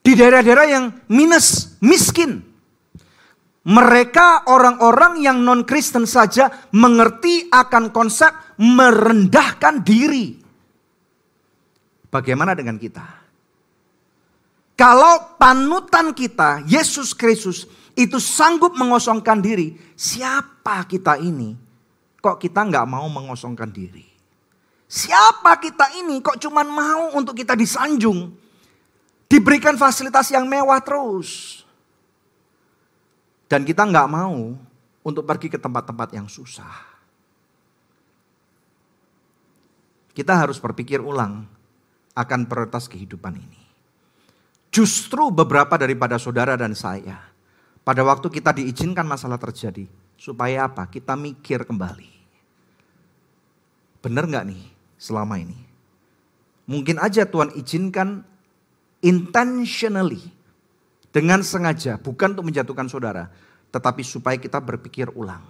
Di daerah-daerah yang minus, miskin. Mereka orang-orang yang non-Kristen saja mengerti akan konsep merendahkan diri. Bagaimana dengan kita? Kalau panutan kita, Yesus Kristus, itu sanggup mengosongkan diri, siapa kita ini? Kok kita nggak mau mengosongkan diri? Siapa kita ini kok cuman mau untuk kita disanjung? Diberikan fasilitas yang mewah terus. Dan kita nggak mau untuk pergi ke tempat-tempat yang susah. Kita harus berpikir ulang akan prioritas kehidupan ini. Justru beberapa daripada saudara dan saya, pada waktu kita diizinkan masalah terjadi, supaya apa? Kita mikir kembali. Benar nggak nih selama ini? Mungkin aja Tuhan izinkan intentionally, dengan sengaja, bukan untuk menjatuhkan saudara, tetapi supaya kita berpikir ulang.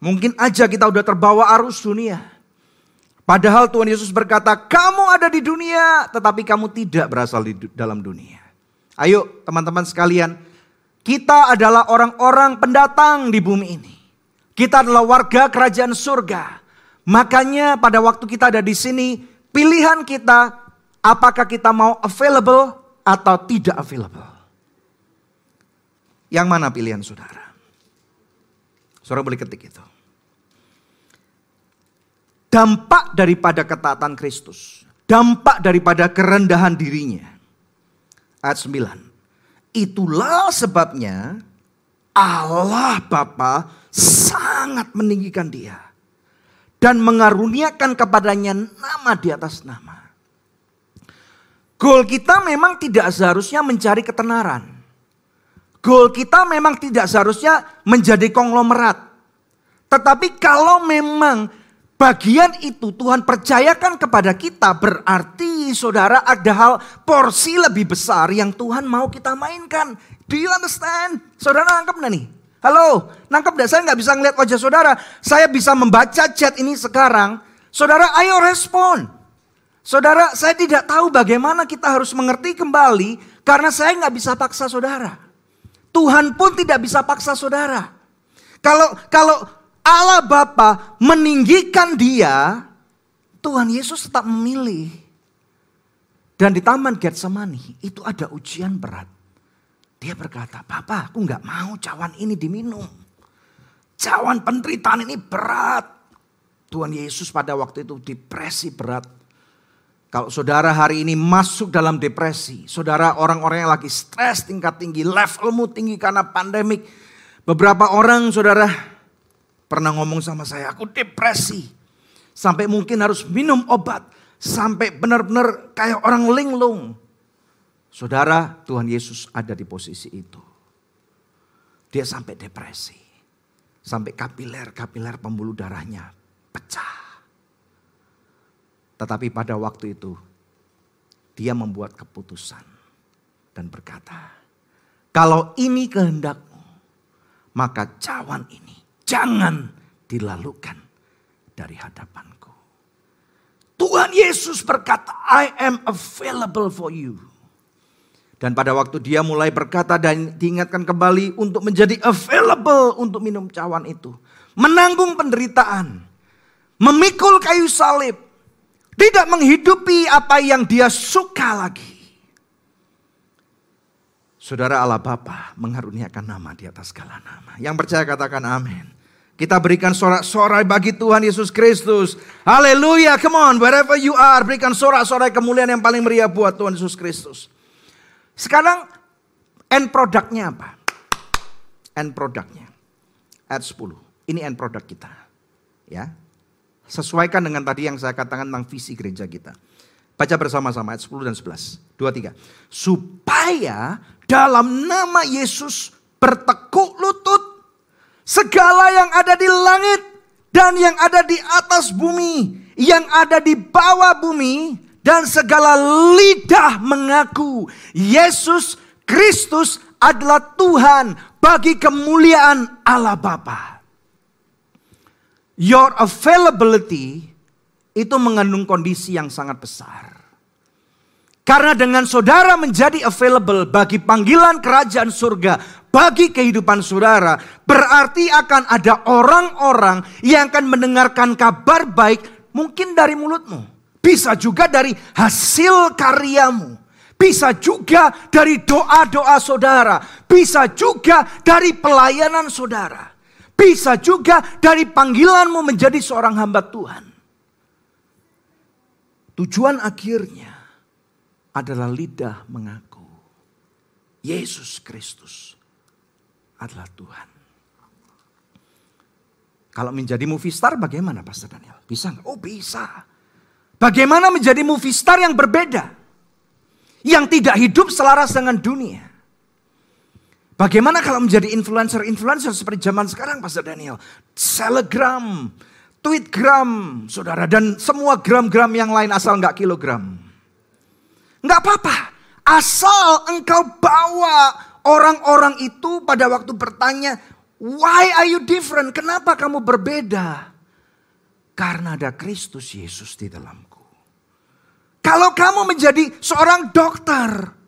Mungkin aja kita udah terbawa arus dunia. Padahal Tuhan Yesus berkata, kamu ada di dunia, tetapi kamu tidak berasal di dalam dunia. Ayo teman-teman sekalian, kita adalah orang-orang pendatang di bumi ini. Kita adalah warga kerajaan surga. Makanya pada waktu kita ada di sini, pilihan kita apakah kita mau available atau tidak available. Yang mana pilihan saudara? Saudara boleh ketik itu dampak daripada ketaatan Kristus, dampak daripada kerendahan dirinya. Ayat 9. Itulah sebabnya Allah Bapa sangat meninggikan dia dan mengaruniakan kepadanya nama di atas nama. Goal kita memang tidak seharusnya mencari ketenaran. Goal kita memang tidak seharusnya menjadi konglomerat. Tetapi kalau memang bagian itu Tuhan percayakan kepada kita berarti saudara ada hal porsi lebih besar yang Tuhan mau kita mainkan. Do you understand? Saudara nangkep gak nih? Halo, nangkep gak? Saya nggak bisa ngeliat wajah saudara. Saya bisa membaca chat ini sekarang. Saudara ayo respon. Saudara saya tidak tahu bagaimana kita harus mengerti kembali karena saya nggak bisa paksa saudara. Tuhan pun tidak bisa paksa saudara. Kalau kalau Allah Bapa meninggikan dia, Tuhan Yesus tetap memilih. Dan di Taman Getsemani itu ada ujian berat. Dia berkata, Papa aku nggak mau cawan ini diminum. Cawan penderitaan ini berat. Tuhan Yesus pada waktu itu depresi berat. Kalau saudara hari ini masuk dalam depresi, saudara orang-orang yang lagi stres tingkat tinggi, levelmu tinggi karena pandemik. Beberapa orang saudara pernah ngomong sama saya, aku depresi. Sampai mungkin harus minum obat. Sampai benar-benar kayak orang linglung. Saudara, Tuhan Yesus ada di posisi itu. Dia sampai depresi. Sampai kapiler-kapiler pembuluh darahnya pecah. Tetapi pada waktu itu, dia membuat keputusan dan berkata, kalau ini kehendakmu, maka cawan ini jangan dilalukan dari hadapanku. Tuhan Yesus berkata, I am available for you. Dan pada waktu dia mulai berkata dan diingatkan kembali untuk menjadi available untuk minum cawan itu. Menanggung penderitaan. Memikul kayu salib. Tidak menghidupi apa yang dia suka lagi. Saudara Allah Bapa mengaruniakan nama di atas segala nama. Yang percaya katakan amin. Kita berikan sorak-sorai bagi Tuhan Yesus Kristus. Haleluya, come on, wherever you are, berikan sorak-sorai kemuliaan yang paling meriah buat Tuhan Yesus Kristus. Sekarang, end produknya apa? End produknya. Ayat 10. Ini end produk kita. Ya. Sesuaikan dengan tadi yang saya katakan tentang visi gereja kita. Baca bersama-sama ayat 10 dan 11. 2, 3. Supaya dalam nama Yesus bertekuk lutut Segala yang ada di langit dan yang ada di atas bumi, yang ada di bawah bumi, dan segala lidah mengaku Yesus Kristus adalah Tuhan bagi kemuliaan Allah Bapa. Your availability itu mengandung kondisi yang sangat besar. Karena dengan saudara menjadi available bagi panggilan kerajaan surga, bagi kehidupan saudara, berarti akan ada orang-orang yang akan mendengarkan kabar baik mungkin dari mulutmu. Bisa juga dari hasil karyamu. Bisa juga dari doa-doa saudara. Bisa juga dari pelayanan saudara. Bisa juga dari panggilanmu menjadi seorang hamba Tuhan. Tujuan akhirnya adalah lidah mengaku Yesus Kristus adalah Tuhan. Kalau menjadi movie star bagaimana Pastor Daniel? Bisa nggak? Oh bisa. Bagaimana menjadi movie star yang berbeda? Yang tidak hidup selaras dengan dunia. Bagaimana kalau menjadi influencer-influencer seperti zaman sekarang Pastor Daniel? Telegram, tweetgram, saudara. Dan semua gram-gram yang lain asal nggak kilogram. Nggak apa-apa. Asal engkau bawa orang-orang itu pada waktu bertanya, why are you different? Kenapa kamu berbeda? Karena ada Kristus Yesus di dalamku. Kalau kamu menjadi seorang dokter,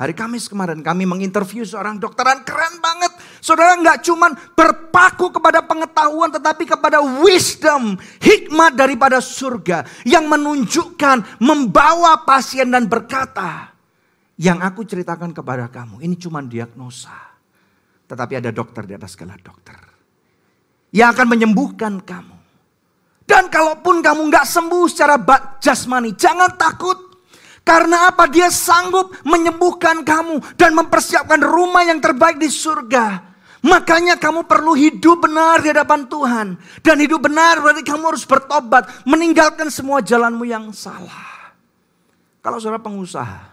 Hari Kamis kemarin kami menginterview seorang dokteran keren banget. Saudara nggak cuman berpaku kepada pengetahuan tetapi kepada wisdom, hikmat daripada surga yang menunjukkan membawa pasien dan berkata, yang aku ceritakan kepada kamu ini cuma diagnosa. Tetapi ada dokter di atas segala dokter. Yang akan menyembuhkan kamu. Dan kalaupun kamu nggak sembuh secara jasmani, jangan takut. Karena apa? Dia sanggup menyembuhkan kamu dan mempersiapkan rumah yang terbaik di surga. Makanya kamu perlu hidup benar di hadapan Tuhan. Dan hidup benar berarti kamu harus bertobat. Meninggalkan semua jalanmu yang salah. Kalau saudara pengusaha.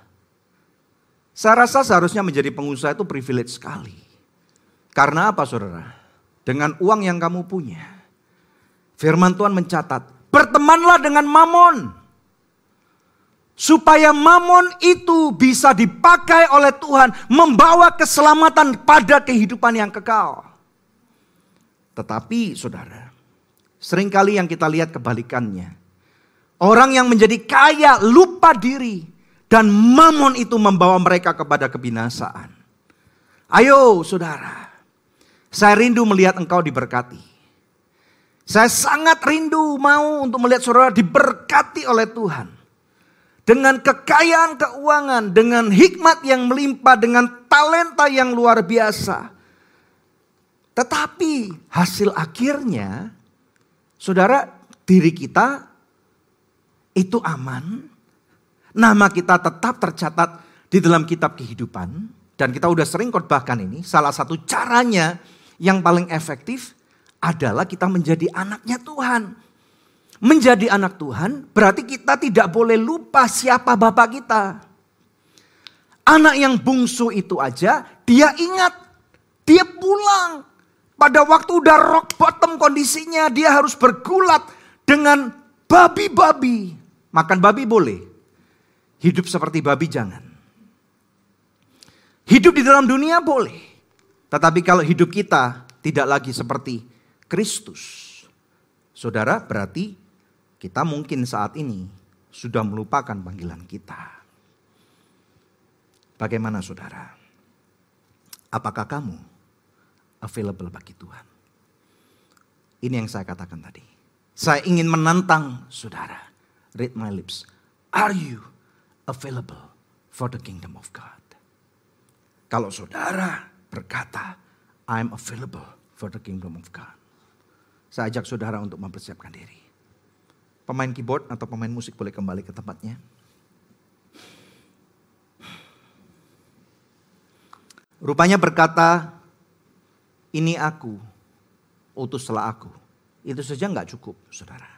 Saya rasa seharusnya menjadi pengusaha itu privilege sekali. Karena apa saudara? Dengan uang yang kamu punya. Firman Tuhan mencatat. Bertemanlah dengan mamon supaya mamon itu bisa dipakai oleh Tuhan membawa keselamatan pada kehidupan yang kekal. Tetapi saudara, sering kali yang kita lihat kebalikannya. Orang yang menjadi kaya lupa diri dan mamon itu membawa mereka kepada kebinasaan. Ayo saudara, saya rindu melihat engkau diberkati. Saya sangat rindu mau untuk melihat saudara diberkati oleh Tuhan. Dengan kekayaan keuangan, dengan hikmat yang melimpah, dengan talenta yang luar biasa. Tetapi hasil akhirnya, saudara, diri kita itu aman, nama kita tetap tercatat di dalam kitab kehidupan, dan kita udah sering khotbahkan ini, salah satu caranya yang paling efektif adalah kita menjadi anaknya Tuhan menjadi anak Tuhan berarti kita tidak boleh lupa siapa Bapak kita. Anak yang bungsu itu aja dia ingat, dia pulang. Pada waktu udah rock bottom kondisinya dia harus bergulat dengan babi-babi. Makan babi boleh, hidup seperti babi jangan. Hidup di dalam dunia boleh, tetapi kalau hidup kita tidak lagi seperti Kristus. Saudara, berarti kita mungkin saat ini sudah melupakan panggilan kita. Bagaimana saudara? Apakah kamu available bagi Tuhan? Ini yang saya katakan tadi. Saya ingin menantang saudara. Read my lips. Are you available for the kingdom of God? Kalau saudara berkata, I'm available for the kingdom of God. Saya ajak saudara untuk mempersiapkan diri. Pemain keyboard atau pemain musik boleh kembali ke tempatnya. Rupanya berkata, ini aku, utuslah aku. Itu saja nggak cukup, saudara.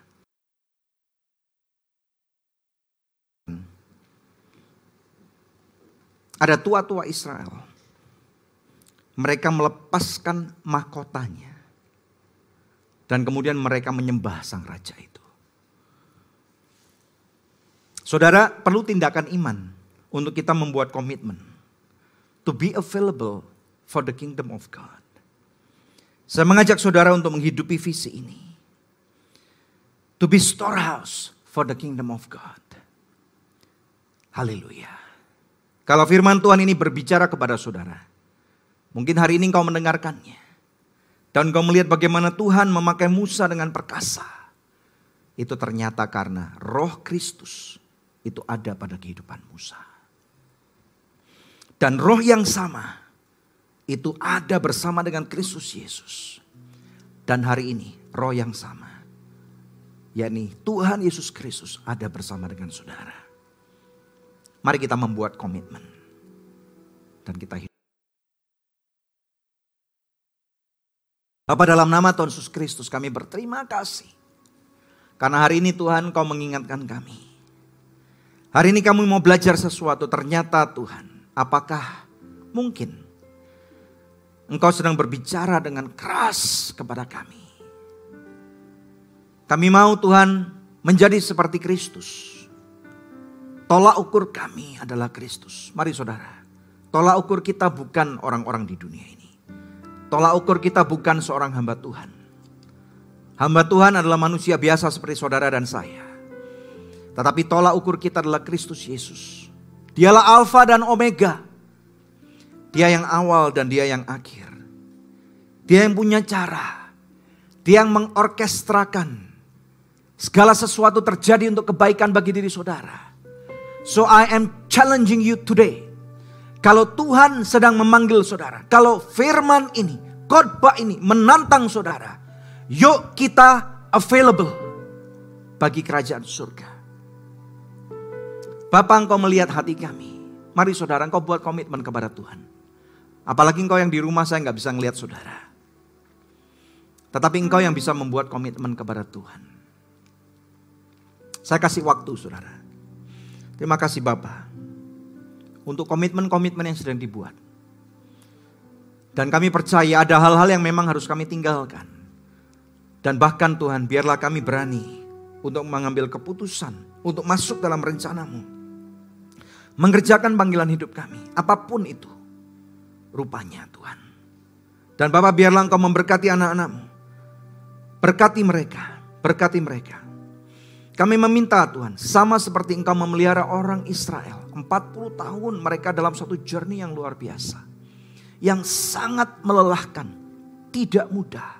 Ada tua-tua Israel. Mereka melepaskan mahkotanya. Dan kemudian mereka menyembah sang raja itu. Saudara perlu tindakan iman untuk kita membuat komitmen to be available for the kingdom of God. Saya mengajak saudara untuk menghidupi visi ini. To be storehouse for the kingdom of God. Haleluya. Kalau firman Tuhan ini berbicara kepada saudara, mungkin hari ini engkau mendengarkannya. Dan engkau melihat bagaimana Tuhan memakai Musa dengan perkasa. Itu ternyata karena roh Kristus itu ada pada kehidupan Musa. Dan roh yang sama itu ada bersama dengan Kristus Yesus. Dan hari ini roh yang sama. yakni Tuhan Yesus Kristus ada bersama dengan saudara. Mari kita membuat komitmen. Dan kita hidup. Bapak dalam nama Tuhan Yesus Kristus kami berterima kasih. Karena hari ini Tuhan kau mengingatkan kami. Hari ini kami mau belajar sesuatu ternyata Tuhan. Apakah mungkin Engkau sedang berbicara dengan keras kepada kami. Kami mau Tuhan menjadi seperti Kristus. Tolak ukur kami adalah Kristus. Mari saudara. Tolak ukur kita bukan orang-orang di dunia ini. Tolak ukur kita bukan seorang hamba Tuhan. Hamba Tuhan adalah manusia biasa seperti saudara dan saya. Tetapi tolak ukur kita adalah Kristus Yesus. Dialah Alfa dan Omega. Dia yang awal dan dia yang akhir. Dia yang punya cara. Dia yang mengorkestrakan. Segala sesuatu terjadi untuk kebaikan bagi diri saudara. So I am challenging you today. Kalau Tuhan sedang memanggil saudara. Kalau firman ini, khotbah ini menantang saudara. Yuk kita available bagi kerajaan surga. Bapak engkau melihat hati kami. Mari saudara engkau buat komitmen kepada Tuhan. Apalagi engkau yang di rumah saya nggak bisa ngelihat saudara. Tetapi engkau yang bisa membuat komitmen kepada Tuhan. Saya kasih waktu saudara. Terima kasih Bapak. Untuk komitmen-komitmen yang sedang dibuat. Dan kami percaya ada hal-hal yang memang harus kami tinggalkan. Dan bahkan Tuhan biarlah kami berani untuk mengambil keputusan. Untuk masuk dalam rencanamu. Mengerjakan panggilan hidup kami. Apa pun itu rupanya Tuhan. Dan Bapak biarlah engkau memberkati anak-anakmu. Berkati mereka, berkati mereka. Kami meminta Tuhan, sama seperti engkau memelihara orang Israel. 40 tahun mereka dalam satu journey yang luar biasa. Yang sangat melelahkan, tidak mudah.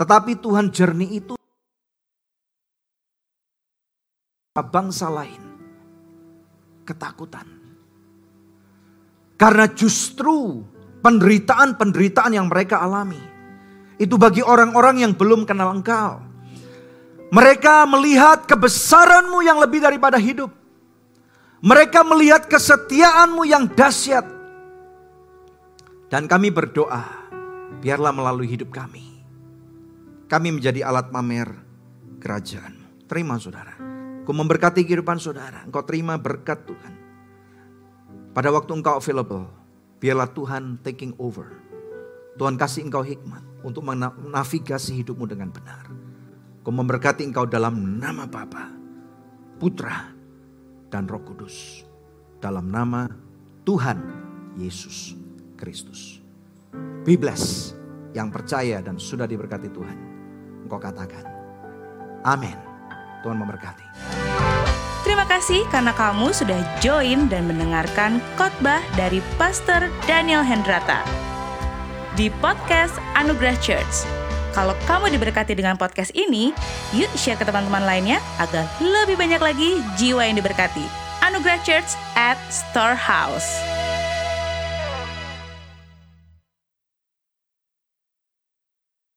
Tetapi Tuhan journey itu bangsa lain ketakutan. Karena justru penderitaan-penderitaan yang mereka alami. Itu bagi orang-orang yang belum kenal engkau. Mereka melihat kebesaranmu yang lebih daripada hidup. Mereka melihat kesetiaanmu yang dahsyat. Dan kami berdoa, biarlah melalui hidup kami. Kami menjadi alat pamer kerajaan. Terima saudara. Ku memberkati kehidupan saudara. Engkau terima berkat Tuhan. Pada waktu engkau available, biarlah Tuhan taking over. Tuhan kasih engkau hikmat untuk menavigasi hidupmu dengan benar. Kau memberkati engkau dalam nama Bapa, Putra, dan Roh Kudus. Dalam nama Tuhan Yesus Kristus. Be blessed yang percaya dan sudah diberkati Tuhan. Engkau katakan, amin. Tuhan memberkati. Terima kasih karena kamu sudah join dan mendengarkan khotbah dari Pastor Daniel Hendrata di podcast Anugerah Church. Kalau kamu diberkati dengan podcast ini, yuk share ke teman-teman lainnya agar lebih banyak lagi jiwa yang diberkati. Anugerah Church at Storehouse.